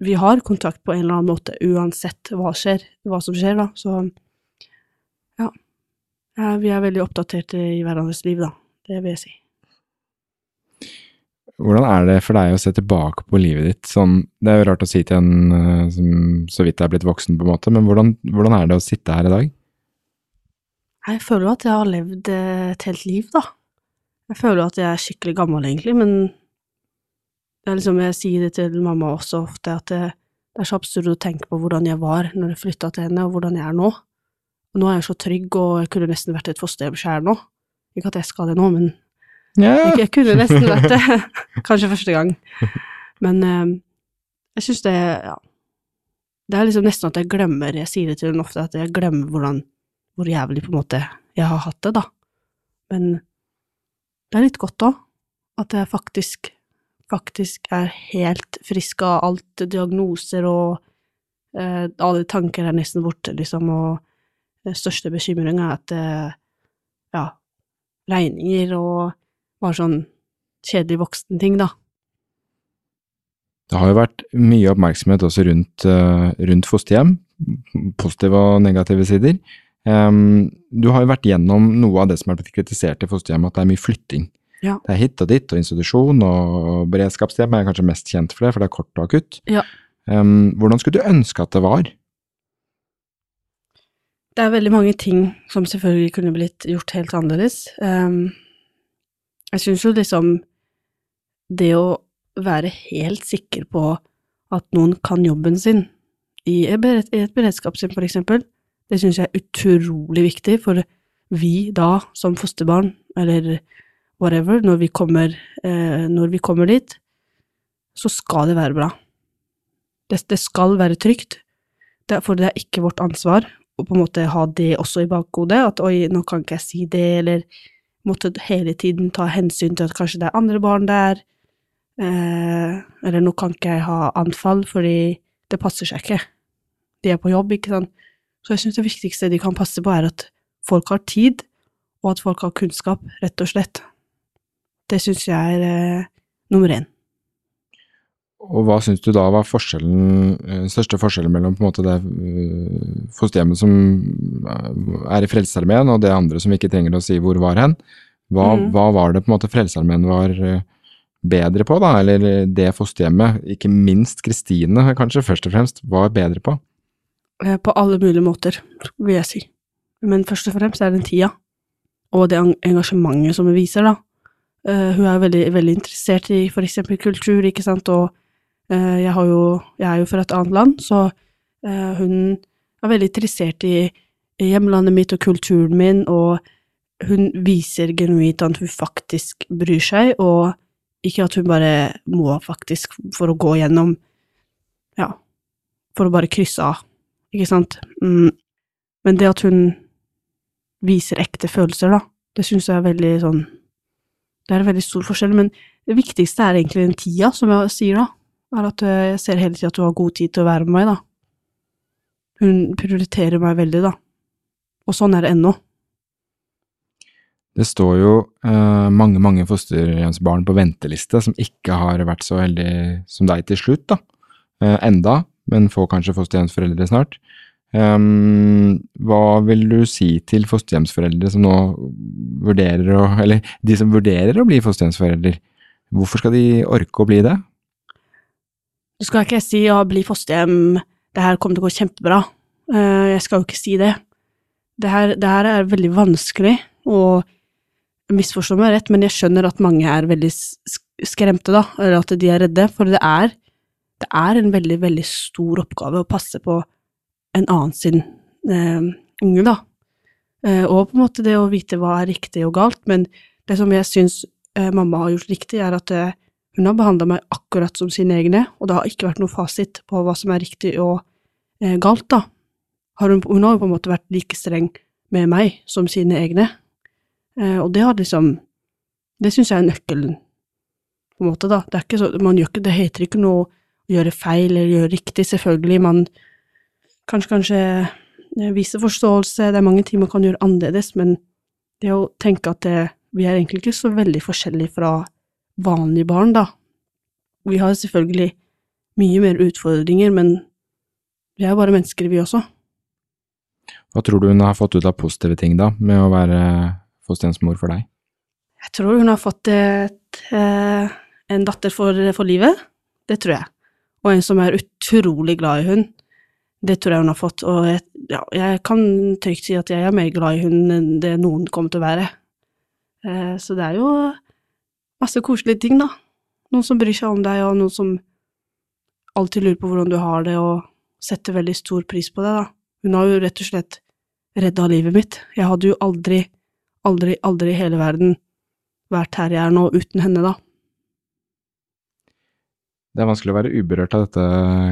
vi har kontakt på en eller annen måte, uansett hva skjer, hva som skjer, da. Så ja. ja vi er veldig oppdaterte i hverandres liv, da. Det vil jeg si. Hvordan er det for deg å se tilbake på livet ditt? Sånn, det er jo rart å si til en eh, som så vidt er blitt voksen, på en måte, men hvordan, hvordan er det å sitte her i dag? Jeg føler jo at jeg har levd eh, et helt liv, da. Jeg føler at jeg er skikkelig gammel, egentlig, men det er liksom, jeg sier det til mamma også ofte, at det, det er så absurd å tenke på hvordan jeg var når jeg flytta til henne, og hvordan jeg er nå. Og nå er jeg så trygg, og jeg kunne nesten vært et fosterhjem sjæl nå. Ikke at jeg skal det nå, men yeah. jeg, jeg kunne nesten vært det. Kanskje første gang. Men eh, jeg syns det Ja. Det er liksom nesten at jeg glemmer Jeg sier det til henne ofte, at jeg glemmer hvordan hvor jævlig på en måte jeg har hatt det, da. Men det er litt godt òg, at jeg faktisk faktisk er helt frisk av alt diagnoser og eh, alle tanker er nesten borte, liksom, og den største bekymringa er at eh, ja, regninger og bare sånn kjedelig voksenting, da. Det har jo vært mye oppmerksomhet også rundt, eh, rundt fosterhjem, positive og negative sider. Em, du har jo vært gjennom noe av det som er blitt kritisert i fosterhjem, at det er mye flytting. Ja. Det er hit og dit, og institusjon, og beredskapshjem er kanskje mest kjent for det, for det er kort og akutt. Ja. Um, hvordan skulle du ønske at det var? Det er veldig mange ting som selvfølgelig kunne blitt gjort helt annerledes. Um, jeg syns jo liksom det å være helt sikker på at noen kan jobben sin i et bered- i et beredskapshjem, for eksempel, det syns jeg er utrolig viktig, for vi da, som fosterbarn, eller whatever, når vi kommer, eh, når vi kommer dit, så skal det være bra. Det, det skal være trygt, det, for det er ikke vårt ansvar å på en måte ha det også i bakhodet, at oi, nå kan ikke jeg si det, eller måtte hele tiden ta hensyn til at kanskje det er andre barn der, eh, eller nå kan ikke jeg ha anfall fordi det passer seg ikke. De er på jobb, ikke sant. Så jeg syns det viktigste de kan passe på, er at folk har tid, og at folk har kunnskap, rett og slett. Det syns jeg er eh, nummer én. og hva syns du da var forskjellen, eh, den største forskjellen mellom på en måte det eh, fosterhjemmet som eh, er i Frelsesarmeen, og det andre som ikke trenger å si hvor var hen? Hva, Mm. hva var det på en måte Frelsesarmeen var bedre på, da? Eller det fosterhjemmet, ikke minst Kristine kanskje først og fremst, var bedre på? Eh, På alle mulige måter, vil jeg si. Men først og fremst er det den tida, og det engasjementet som hun viser, da. Eh, hun er veldig, veldig interessert i for eksempel kultur, ikke sant, og eh, jeg, jo, jeg er jo fra et annet land, så hun er veldig interessert i hjemlandet mitt og kulturen min, og hun viser genuint at hun faktisk bryr seg, og ikke at hun bare må faktisk for å gå gjennom, ja, for å bare krysse av ikke sant. Mm. Men det at hun viser ekte følelser, da, det syns jeg er veldig sånn Det er en veldig stor forskjell, men det viktigste er egentlig den tida, som jeg sier, da. Er at eh, jeg ser hele tida at hun har god tid til å være med meg, da. Hun prioriterer meg veldig, da. Og sånn er det ennå. Det står jo eh, mange, mange fosterhjemsbarn på venteliste som ikke har vært så heldige som deg til slutt, da. Eh, enda, men får kanskje fosterhjemsforeldre snart. Um, hva vil du si til fosterhjemsforeldre som nå vurderer å Eller de som vurderer å bli fosterhjemsforeldre. Hvorfor skal de orke å bli det? Du skal ikke si å bli fosterhjem, det her kommer til å gå kjempebra. Uh, jeg skal jo ikke si det. Det her, det her er veldig vanskelig, og misforstå meg rett, men jeg skjønner at mange er veldig skremte, da, eller at de er redde, for det er, det er en veldig, veldig stor oppgave å passe på en annen sin eh, unge, da. Eh, og på en måte det å vite hva er riktig og galt, men det som jeg syns eh, mamma har gjort riktig, er at eh, hun har behandla meg akkurat som sine egne, og det har ikke vært noe fasit på hva som er riktig og eh, galt, da. Har hun, hun har jo på en måte vært like streng med meg som sine egne, eh, og det har liksom Det syns jeg er nøkkelen, på en måte, da. Det er ikke så, man gjør ikke, det heter ikke noe gjøre feil eller gjøre riktig, selvfølgelig, man kanskje kanskje viser forståelse, det er mange ting man kan gjøre annerledes, men det å tenke at det, vi er egentlig ikke så veldig forskjellige fra vanlige barn, da. Vi har selvfølgelig mye mer utfordringer, men vi er bare mennesker, vi også. Hva tror du hun har fått ut av positive ting, da, med å være fosterhjemsmor for deg? Jeg tror hun har fått et, et, en datter for, for livet, det tror jeg, og en som er utrolig glad i hund. Det tror jeg hun har fått, og jeg, ja, jeg kan trygt si at jeg er mer glad i hund enn det noen kommer til å være. Eh, så det er jo masse koselige ting, da. Noen som bryr seg om deg, og noen som alltid lurer på hvordan du har det, og setter veldig stor pris på deg, da. Hun har jo rett og slett redda livet mitt. Jeg hadde jo aldri, aldri, aldri i hele verden vært her jeg er nå uten henne, da. Det er vanskelig å være uberørt av dette,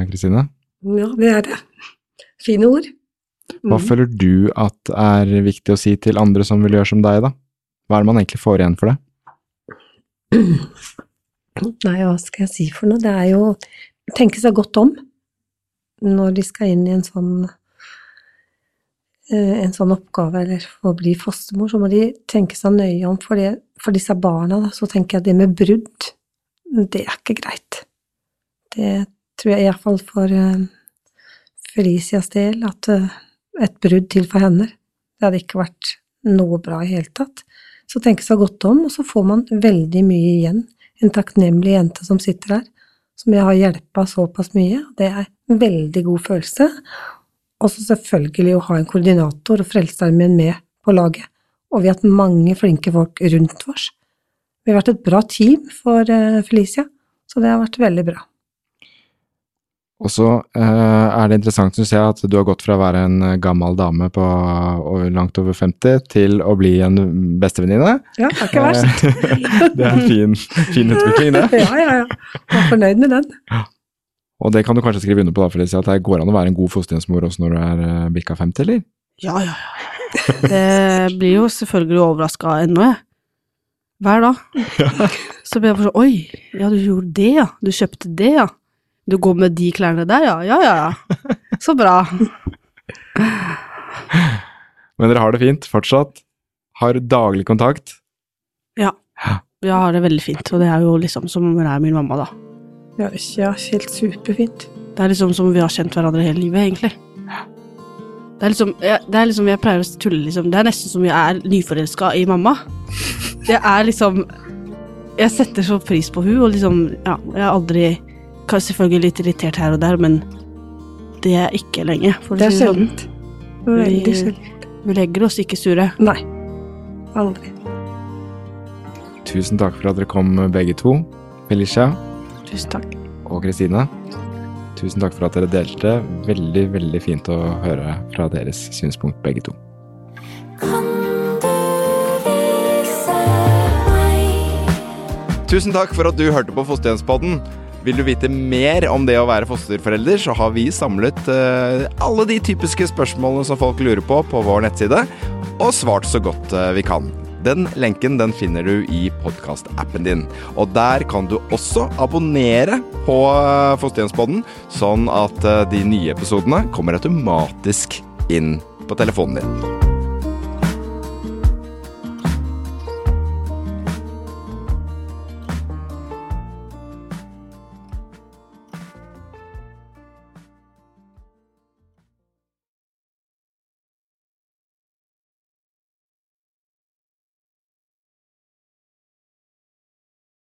Kristine. Ja, det er det. Fine ord. Hva Mm. føler du at er viktig å si til andre som vil gjøre som deg, da? Hva er det man egentlig får igjen for det? Nei, hva skal jeg si for noe? Det er jo å tenke seg godt om når de skal inn i en sånn eh, en sånn oppgave, eller å bli fostermor, så må de tenke seg nøye om. For, det, for disse barna, da, så tenker jeg det med brudd, det er ikke greit. Det tror jeg iallfall for uh, Felicias del, at eh, et brudd til for henne, det hadde ikke vært noe bra i hele tatt. Så tenke seg godt om, og så får man veldig mye igjen en takknemlig jente som sitter her, som jeg har hjelpa såpass mye. Det er en veldig god følelse. Og så selvfølgelig å ha en koordinator og Frelsesarmeen med på laget. Og vi har hatt mange flinke folk rundt oss. Vi har vært et bra team for eh, Felicia, så det har vært veldig bra. Og så eh, er det interessant, syns jeg, at du har gått fra å være en eh, gammel dame på langt over 50 til å bli en bestevenninne. Ja, det er ikke verst. det er en fin, fin utvikling, det. ja, ja, ja. Er fornøyd med den. Og det kan du kanskje skrive under på, da, Felicia, at det går an å være en god fosterhjemsmor også når du er eh, bikka 50, eller? Ja, ja, ja. Det blir jo selvfølgelig overraska ennå, jeg. Hver dag. Så blir jeg sånn Oi, ja, du gjorde det, ja. Du kjøpte det, ja. Du går med de klærne der, ja. Ja, ja, ja. Så bra. Men dere har det fint fortsatt? Har daglig kontakt? Ja. Jeg har det veldig fint, og det er jo liksom som hun er min mamma, da. Ja, ja, helt superfint. Det er liksom som vi har kjent hverandre hele livet, egentlig. Det er liksom, jeg, det er liksom, jeg pleier å tulle liksom, det er nesten som jeg er nyforelska i mamma. Det er liksom Jeg setter så pris på hun og liksom, ja, jeg har aldri kan Selvfølgelig litt irritert her og der, men det er ikke lenge. For Det er si det sånn. sjeldent. Veldig Vi- sjeldent. Vi legger oss ikke sure. Nei. Aldri. Tusen takk for at dere kom, begge to. Felicia Tusen takk. og Kristine. Tusen takk for at dere delte. Veldig, veldig fint å høre fra deres synspunkt, begge to. Tusen takk for at du hørte på Fosterhjemspodden. Vil du vite mer om det å være fosterforelder, så har vi samlet eh, alle de typiske spørsmålene som folk lurer på, på vår nettside, og svart så godt eh, vi kan. Den lenken den finner du i podkastappen din. Og der kan du også abonnere på eh, Fosterhjemspodden, sånn at de nye episodene kommer automatisk inn på telefonen din.